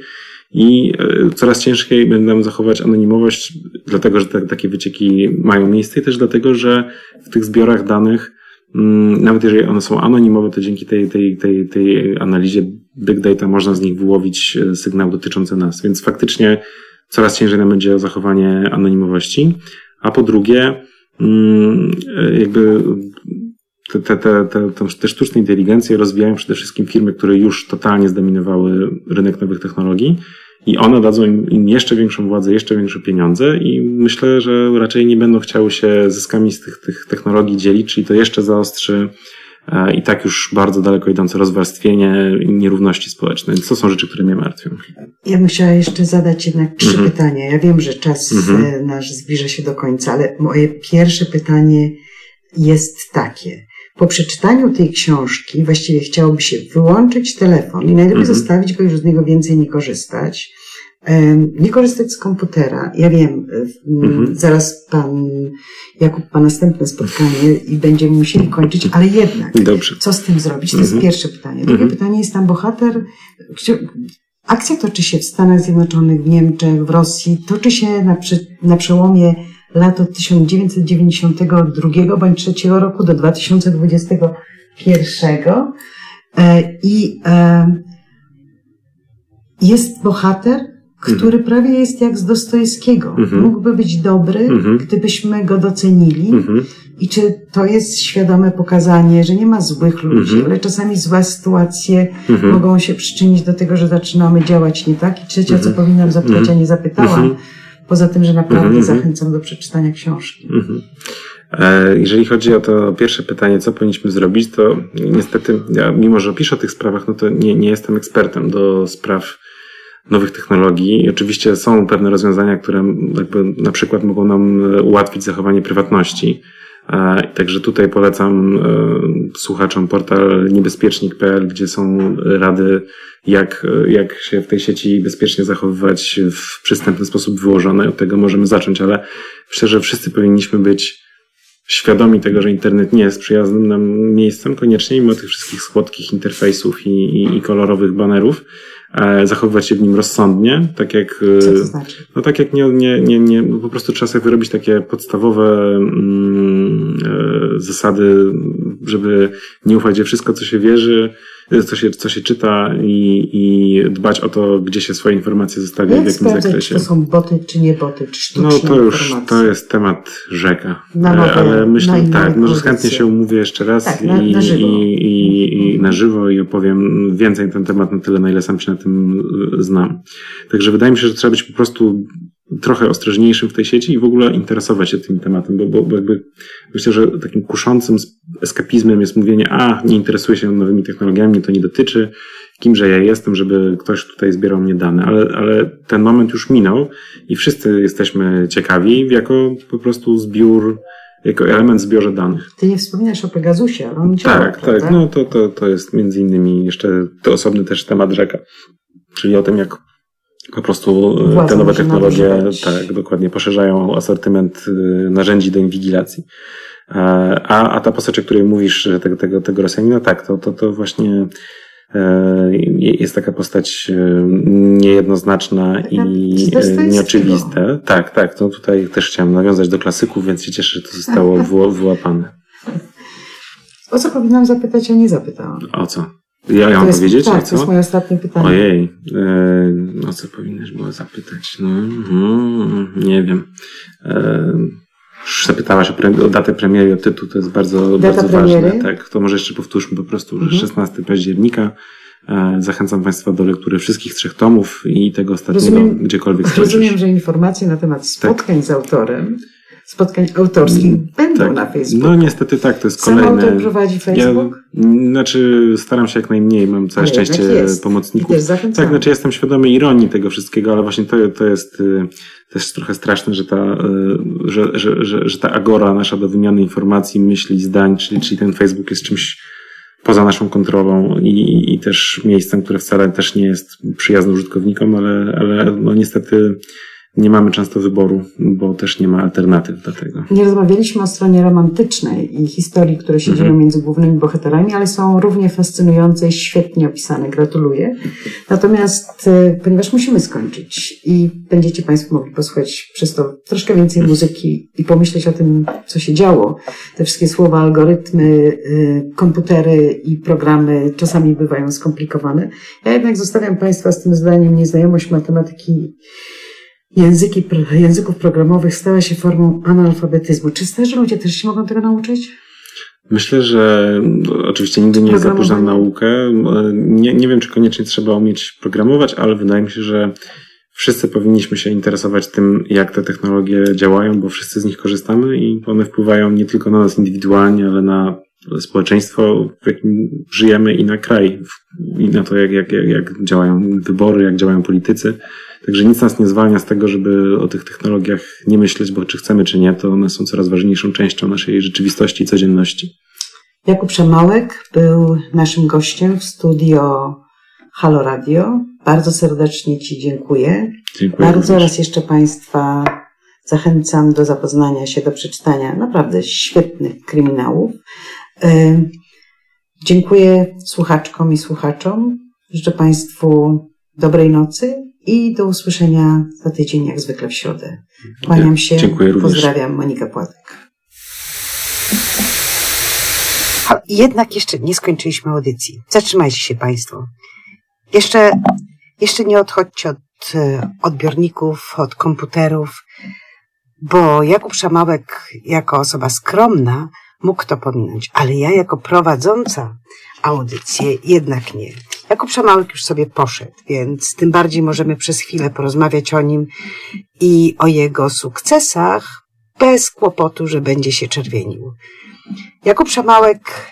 I e, coraz ciężej będę zachować anonimowość, dlatego że te, takie wycieki mają miejsce i też dlatego, że w tych zbiorach danych nawet jeżeli one są anonimowe, to dzięki tej, tej, tej, tej analizie big data można z nich wyłowić e, sygnał dotyczący nas. Więc faktycznie coraz ciężej nam będzie zachowanie anonimowości. A po drugie, mm, e, jakby te, te, te, te, te sztuczne inteligencje rozwijają przede wszystkim firmy, które już totalnie zdominowały rynek nowych technologii i one dadzą im, im, jeszcze większą władzę, jeszcze większe pieniądze i myślę, że raczej nie będą chciały się zyskami z tych, tych technologii dzielić, czyli to jeszcze zaostrzy e, i tak już bardzo daleko idące rozwarstwienie i nierówności społeczne. Więc to są rzeczy, które mnie martwią. Ja bym chciała jeszcze zadać jednak trzy mhm. pytania. Ja wiem, że czas mhm. E, nasz zbliża się do końca, ale moje pierwsze pytanie jest takie. Po przeczytaniu tej książki właściwie chciałoby się wyłączyć telefon i najlepiej mhm. zostawić go już z niego więcej nie korzystać. Nie korzystać z komputera. Ja wiem, mhm. zaraz pan Jakub ma następne spotkanie i będziemy musieli kończyć, ale jednak, Dobrze. co z tym zrobić? To jest mhm. pierwsze pytanie. Drugie mhm. pytanie jest tam bohater. Akcja toczy się w Stanach Zjednoczonych, w Niemczech, w Rosji, toczy się na, przy, na przełomie lat od 1992 bądź 3 roku do 2021 e, i e, jest bohater, który mhm. prawie jest jak z Dostojewskiego. Mhm. Mógłby być dobry, mhm. gdybyśmy go docenili. Mhm. I czy to jest świadome pokazanie, że nie ma złych ludzi, mhm. ale czasami złe sytuacje mhm. mogą się przyczynić do tego, że zaczynamy działać nie tak? I trzecia, co powinnam zapytać, a nie zapytałam, Poza tym, że naprawdę mm -hmm. zachęcam do przeczytania książki. Mm -hmm. E, jeżeli chodzi o to pierwsze pytanie, co powinniśmy zrobić, to niestety, ja, mimo że piszę o tych sprawach, no to nie, nie jestem ekspertem do spraw nowych technologii. I oczywiście są pewne rozwiązania, które jakby na przykład mogą nam ułatwić zachowanie prywatności. E, także tutaj polecam e, słuchaczom portal niebezpiecznik.pl, gdzie są rady, jak, jak się w tej sieci bezpiecznie zachowywać w przystępny sposób wyłożone. Od tego możemy zacząć, ale myślę, że wszyscy powinniśmy być świadomi tego, że internet nie jest przyjaznym nam miejscem koniecznie, mimo tych wszystkich słodkich interfejsów i, i, i kolorowych banerów, zachowywać się w nim rozsądnie, tak jak, Co to znaczy? no tak jak nie, nie, nie, nie po prostu trzeba sobie wyrobić takie podstawowe mm, e, zasady, żeby nie ufać, że wszystko, co się wierzy, co się, co się czyta i, i dbać o to, gdzie się swoje informacje zostawia, Jak w jakim sprawdzać, zakresie. czy to są boty, czy nie boty, czy sztuczne No to już, informacje? to jest temat rzeka. Na nowe- ale na myślę, inne tak, może audycje. chętnie się umówię jeszcze raz Tak, na- i, na żywo. i, i, i na żywo i opowiem więcej na ten temat, na tyle, na ile sam się na tym znam. Także wydaje mi się, że trzeba być po prostu trochę ostrożniejszym w tej sieci i w ogóle interesować się tym tematem, bo, bo, bo jakby myślę, że takim kuszącym eskapizmem jest mówienie, a nie interesuję się nowymi technologiami, mnie to nie dotyczy, kimże ja jestem, żeby ktoś tutaj zbierał mnie dane, ale, ale ten moment już minął i wszyscy jesteśmy ciekawi jako po prostu zbiór, jako element w zbiorze danych. Ty nie wspominasz o Pegasusie, ale on działa, Tak, prawda? tak, no to, to, to jest między innymi jeszcze to osobny też temat rzeka, czyli o tym, jak po prostu e, te nowe technologie, tak, dokładnie poszerzają asortyment y, narzędzi do inwigilacji. E, A, a ta postać, o której mówisz, tego, tego, tego Rosjanina, tak, to, to, to właśnie e, jest taka postać e, niejednoznaczna i e, nieoczywiste. Tak, tak, to tutaj też chciałem nawiązać do klasyków, więc się cieszę, że to zostało wyła- wyłapane. O co powinnam zapytać, a nie zapytałam? O co? Ja, ja mam jest, powiedzieć? Tak, o to co? jest moje ostatnie pytanie. Ojej, e, o co powinnaś było zapytać? No, mhm, nie wiem. E, już zapytałaś o, pre, o datę premiery, o tytuł, to jest bardzo, Data bardzo premiery? ważne. Tak, to może jeszcze powtórzmy po prostu, że Mhm. 16 października. E, zachęcam Państwa do lektury wszystkich trzech tomów i tego ostatniego, Rozumiem- gdziekolwiek skończysz. Rozumiem, że informacje na temat spotkań z autorem, spotkań autorskich będą Tak. na Facebooku. No niestety tak, to jest Sam kolejne... autor prowadzi Facebook? Ja, znaczy staram się jak najmniej, mam całe Ale szczęście pomocników. Tak, znaczy jestem świadomy ironii tego wszystkiego, ale właśnie to, to jest y, też trochę straszne, że ta, y, że, że, że, że ta agora nasza do wymiany informacji, myśli, zdań, czyli, czyli ten Facebook jest czymś poza naszą kontrolą i, i też miejscem, które wcale też nie jest przyjazne użytkownikom, ale, ale no niestety nie mamy często wyboru, bo też nie ma alternatyw do tego. Nie rozmawialiśmy o stronie romantycznej i historii, które się Mhm. dzieją między głównymi bohaterami, ale są równie fascynujące i świetnie opisane. Gratuluję. Natomiast, e, ponieważ musimy skończyć i będziecie Państwo mogli posłuchać przez to troszkę więcej muzyki i pomyśleć o tym, co się działo, te wszystkie słowa, algorytmy, e, komputery i programy czasami bywają skomplikowane. Ja jednak zostawiam Państwa z tym zdaniem nieznajomość matematyki języki, języków programowych stała się formą analfabetyzmu. Czy starzy ludzie też się mogą tego nauczyć? Myślę, że no, oczywiście nigdy nie jest za późno naukę. Nie, nie wiem, czy koniecznie trzeba umieć programować, ale wydaje mi się, że wszyscy powinniśmy się interesować tym, jak te technologie działają, bo wszyscy z nich korzystamy i one wpływają nie tylko na nas indywidualnie, ale na społeczeństwo, w jakim żyjemy i na kraj, i na to, jak, jak, jak, jak działają wybory, jak działają politycy. Także nic nas nie zwalnia z tego, żeby o tych technologiach nie myśleć, bo czy chcemy, czy nie, to one są coraz ważniejszą częścią naszej rzeczywistości i codzienności. Jakub Przemałek był naszym gościem w studio Halo Radio. Bardzo serdecznie Ci dziękuję. Dziękuję. Bardzo również. raz jeszcze Państwa zachęcam do zapoznania się, do przeczytania naprawdę świetnych kryminałów. E, Dziękuję słuchaczkom i słuchaczom. Życzę Państwu dobrej nocy i do usłyszenia za tydzień, jak zwykle w środę. Kłaniam się. Dziękuję również. Pozdrawiam, Monika Płatek. A jednak jeszcze nie skończyliśmy audycji. Zatrzymajcie się Państwo. Jeszcze, jeszcze nie odchodźcie od e, odbiorników, od komputerów, bo Jakub Szamałek jako osoba skromna mógł to pominąć, ale ja jako prowadząca audycję jednak nie. Jakub Szamałek już sobie poszedł, więc tym bardziej możemy przez chwilę porozmawiać o nim i o jego sukcesach, bez kłopotu, że będzie się czerwienił. Jakub Szamałek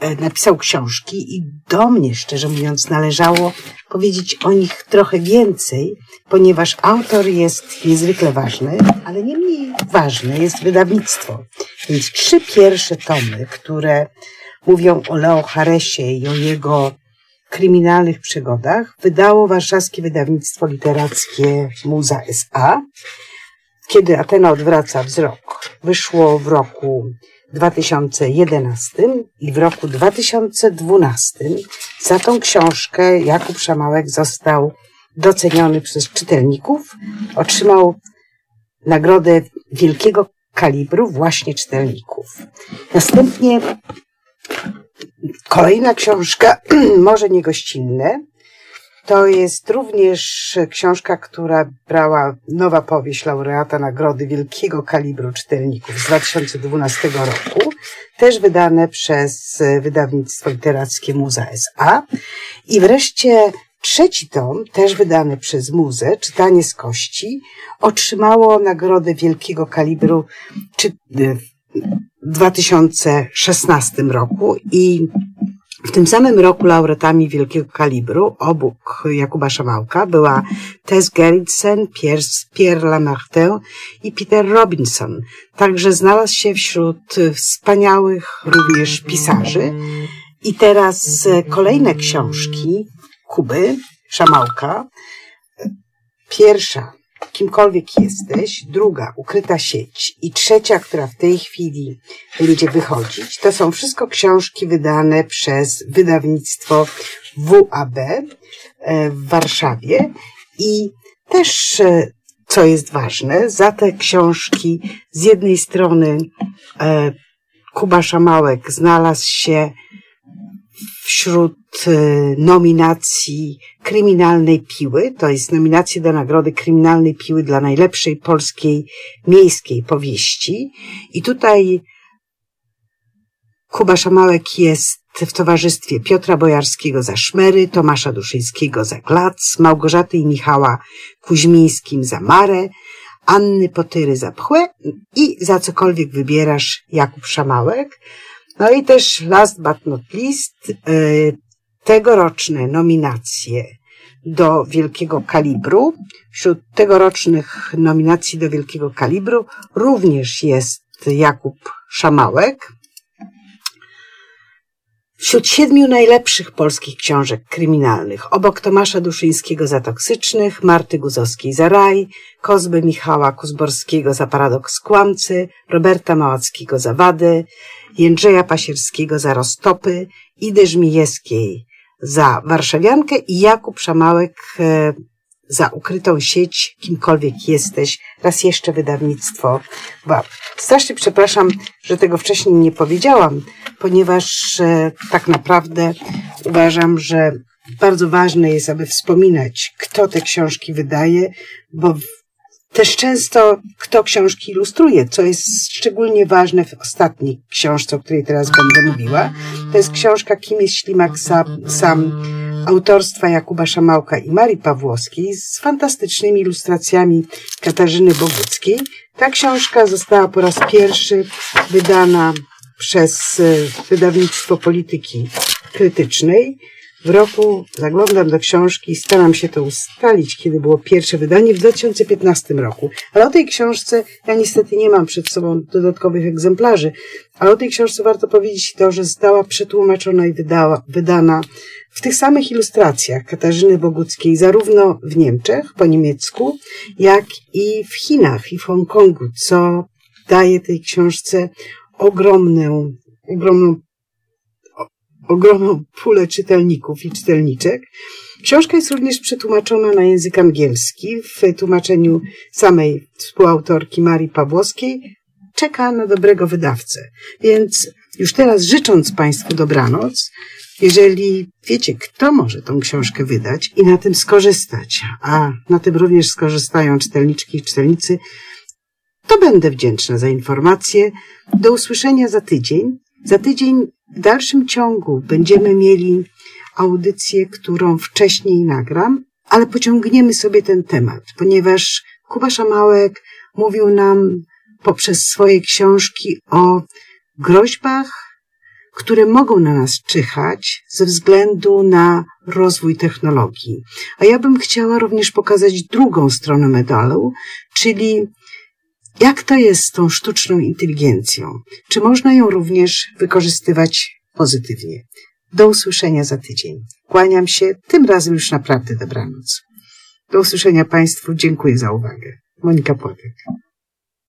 e, napisał książki i do mnie, szczerze mówiąc, należało powiedzieć o nich trochę więcej, ponieważ autor jest niezwykle ważny, ale nie mniej ważne jest wydawnictwo. Więc trzy pierwsze tomy, które mówią o Leo Haresie i o jego kryminalnych przygodach, wydało warszawskie wydawnictwo literackie Muza S.A. Kiedy Atena odwraca wzrok, wyszło w roku 2011 i w roku 2012 za tą książkę Jakub Szamałek został doceniony przez czytelników. Otrzymał nagrodę wielkiego kalibru właśnie czytelników. Następnie kolejna książka, może niegościnne, to jest również książka, która brała nowa powieść laureata Nagrody Wielkiego Kalibru Czytelników z 2012 roku, też wydane przez wydawnictwo literackie Muza S.A. I wreszcie trzeci tom, też wydany przez Muzę, Czytanie z kości, otrzymało Nagrodę Wielkiego Kalibru czy, 2016 roku i w tym samym roku laureatami wielkiego kalibru obok Jakuba Szamałka była Tess Gerritsen, Pierre Lamartin i Peter Robinson. Także znalazł się wśród wspaniałych również pisarzy. I teraz kolejne książki Kuby Szamałka. Pierwsza kimkolwiek jesteś, druga ukryta sieć i trzecia, która w tej chwili będzie wychodzić, to są wszystko książki wydane przez wydawnictwo WAB e, w Warszawie. I też, e, co jest ważne, za te książki z jednej strony e, Kuba Szamałek znalazł się wśród e, nominacji kryminalnej piły, to jest nominacja do nagrody kryminalnej piły dla najlepszej polskiej miejskiej powieści. I tutaj Kuba Szamałek jest w towarzystwie Piotra Bojarskiego za Szmery, Tomasza Duszyńskiego za Glac, Małgorzaty i Michała Kuźmińskim za Marę, Anny Potyry za Pchłę i za cokolwiek wybierasz Jakub Szamałek. No i też last but not least, e, tegoroczne nominacje do wielkiego kalibru. Wśród tegorocznych nominacji do wielkiego kalibru również jest Jakub Szamałek. Wśród siedmiu najlepszych polskich książek kryminalnych, obok Tomasza Duszyńskiego za Toksycznych, Marty Guzowskiej za Raj, Kozby Michała Kuzborskiego za Paradoks Kłamcy, Roberta Małackiego za Wady, Jędrzeja Pasierskiego za Roztopy, Idy Żmijewskiej za Warszawiankę i Jakub Szamałek e, za ukrytą sieć, kimkolwiek jesteś. Raz jeszcze wydawnictwo WAP. Strasznie przepraszam, że tego wcześniej nie powiedziałam, ponieważ e, tak naprawdę uważam, że bardzo ważne jest, aby wspominać, kto te książki wydaje, bo też często kto książki ilustruje, co jest szczególnie ważne w ostatniej książce, o której teraz będę mówiła. To jest książka Kim jest ślimak sam, sam autorstwa Jakuba Szamałka i Marii Pawłowskiej z fantastycznymi ilustracjami Katarzyny Boguckiej. Ta książka została po raz pierwszy wydana przez e, wydawnictwo polityki krytycznej w roku, zaglądam do książki, staram się to ustalić, kiedy było pierwsze wydanie, w 2015 roku. Ale o tej książce, ja niestety nie mam przed sobą dodatkowych egzemplarzy, ale o tej książce warto powiedzieć to, że została przetłumaczona i wydała, wydana w tych samych ilustracjach Katarzyny Boguckiej, zarówno w Niemczech po niemiecku, jak i w Chinach i w Hongkongu, co daje tej książce ogromną, ogromną ogromną pulę czytelników i czytelniczek. Książka jest również przetłumaczona na język angielski w tłumaczeniu samej współautorki Marii Pawłowskiej. Czeka na dobrego wydawcę. Więc już teraz życząc Państwu dobranoc, jeżeli wiecie, kto może tą książkę wydać i na tym skorzystać, a na tym również skorzystają czytelniczki i czytelnicy, to będę wdzięczna za informacje. Do usłyszenia za tydzień. Za tydzień w dalszym ciągu będziemy mieli audycję, którą wcześniej nagram, ale pociągniemy sobie ten temat, ponieważ Kuba Szamałek mówił nam poprzez swoje książki o groźbach, które mogą na nas czyhać ze względu na rozwój technologii. A ja bym chciała również pokazać drugą stronę medalu, czyli jak to jest z tą sztuczną inteligencją? Czy można ją również wykorzystywać pozytywnie? Do usłyszenia za tydzień. Kłaniam się, tym razem już naprawdę dobranoc. Do usłyszenia Państwu. Dziękuję za uwagę. Monika Płatek.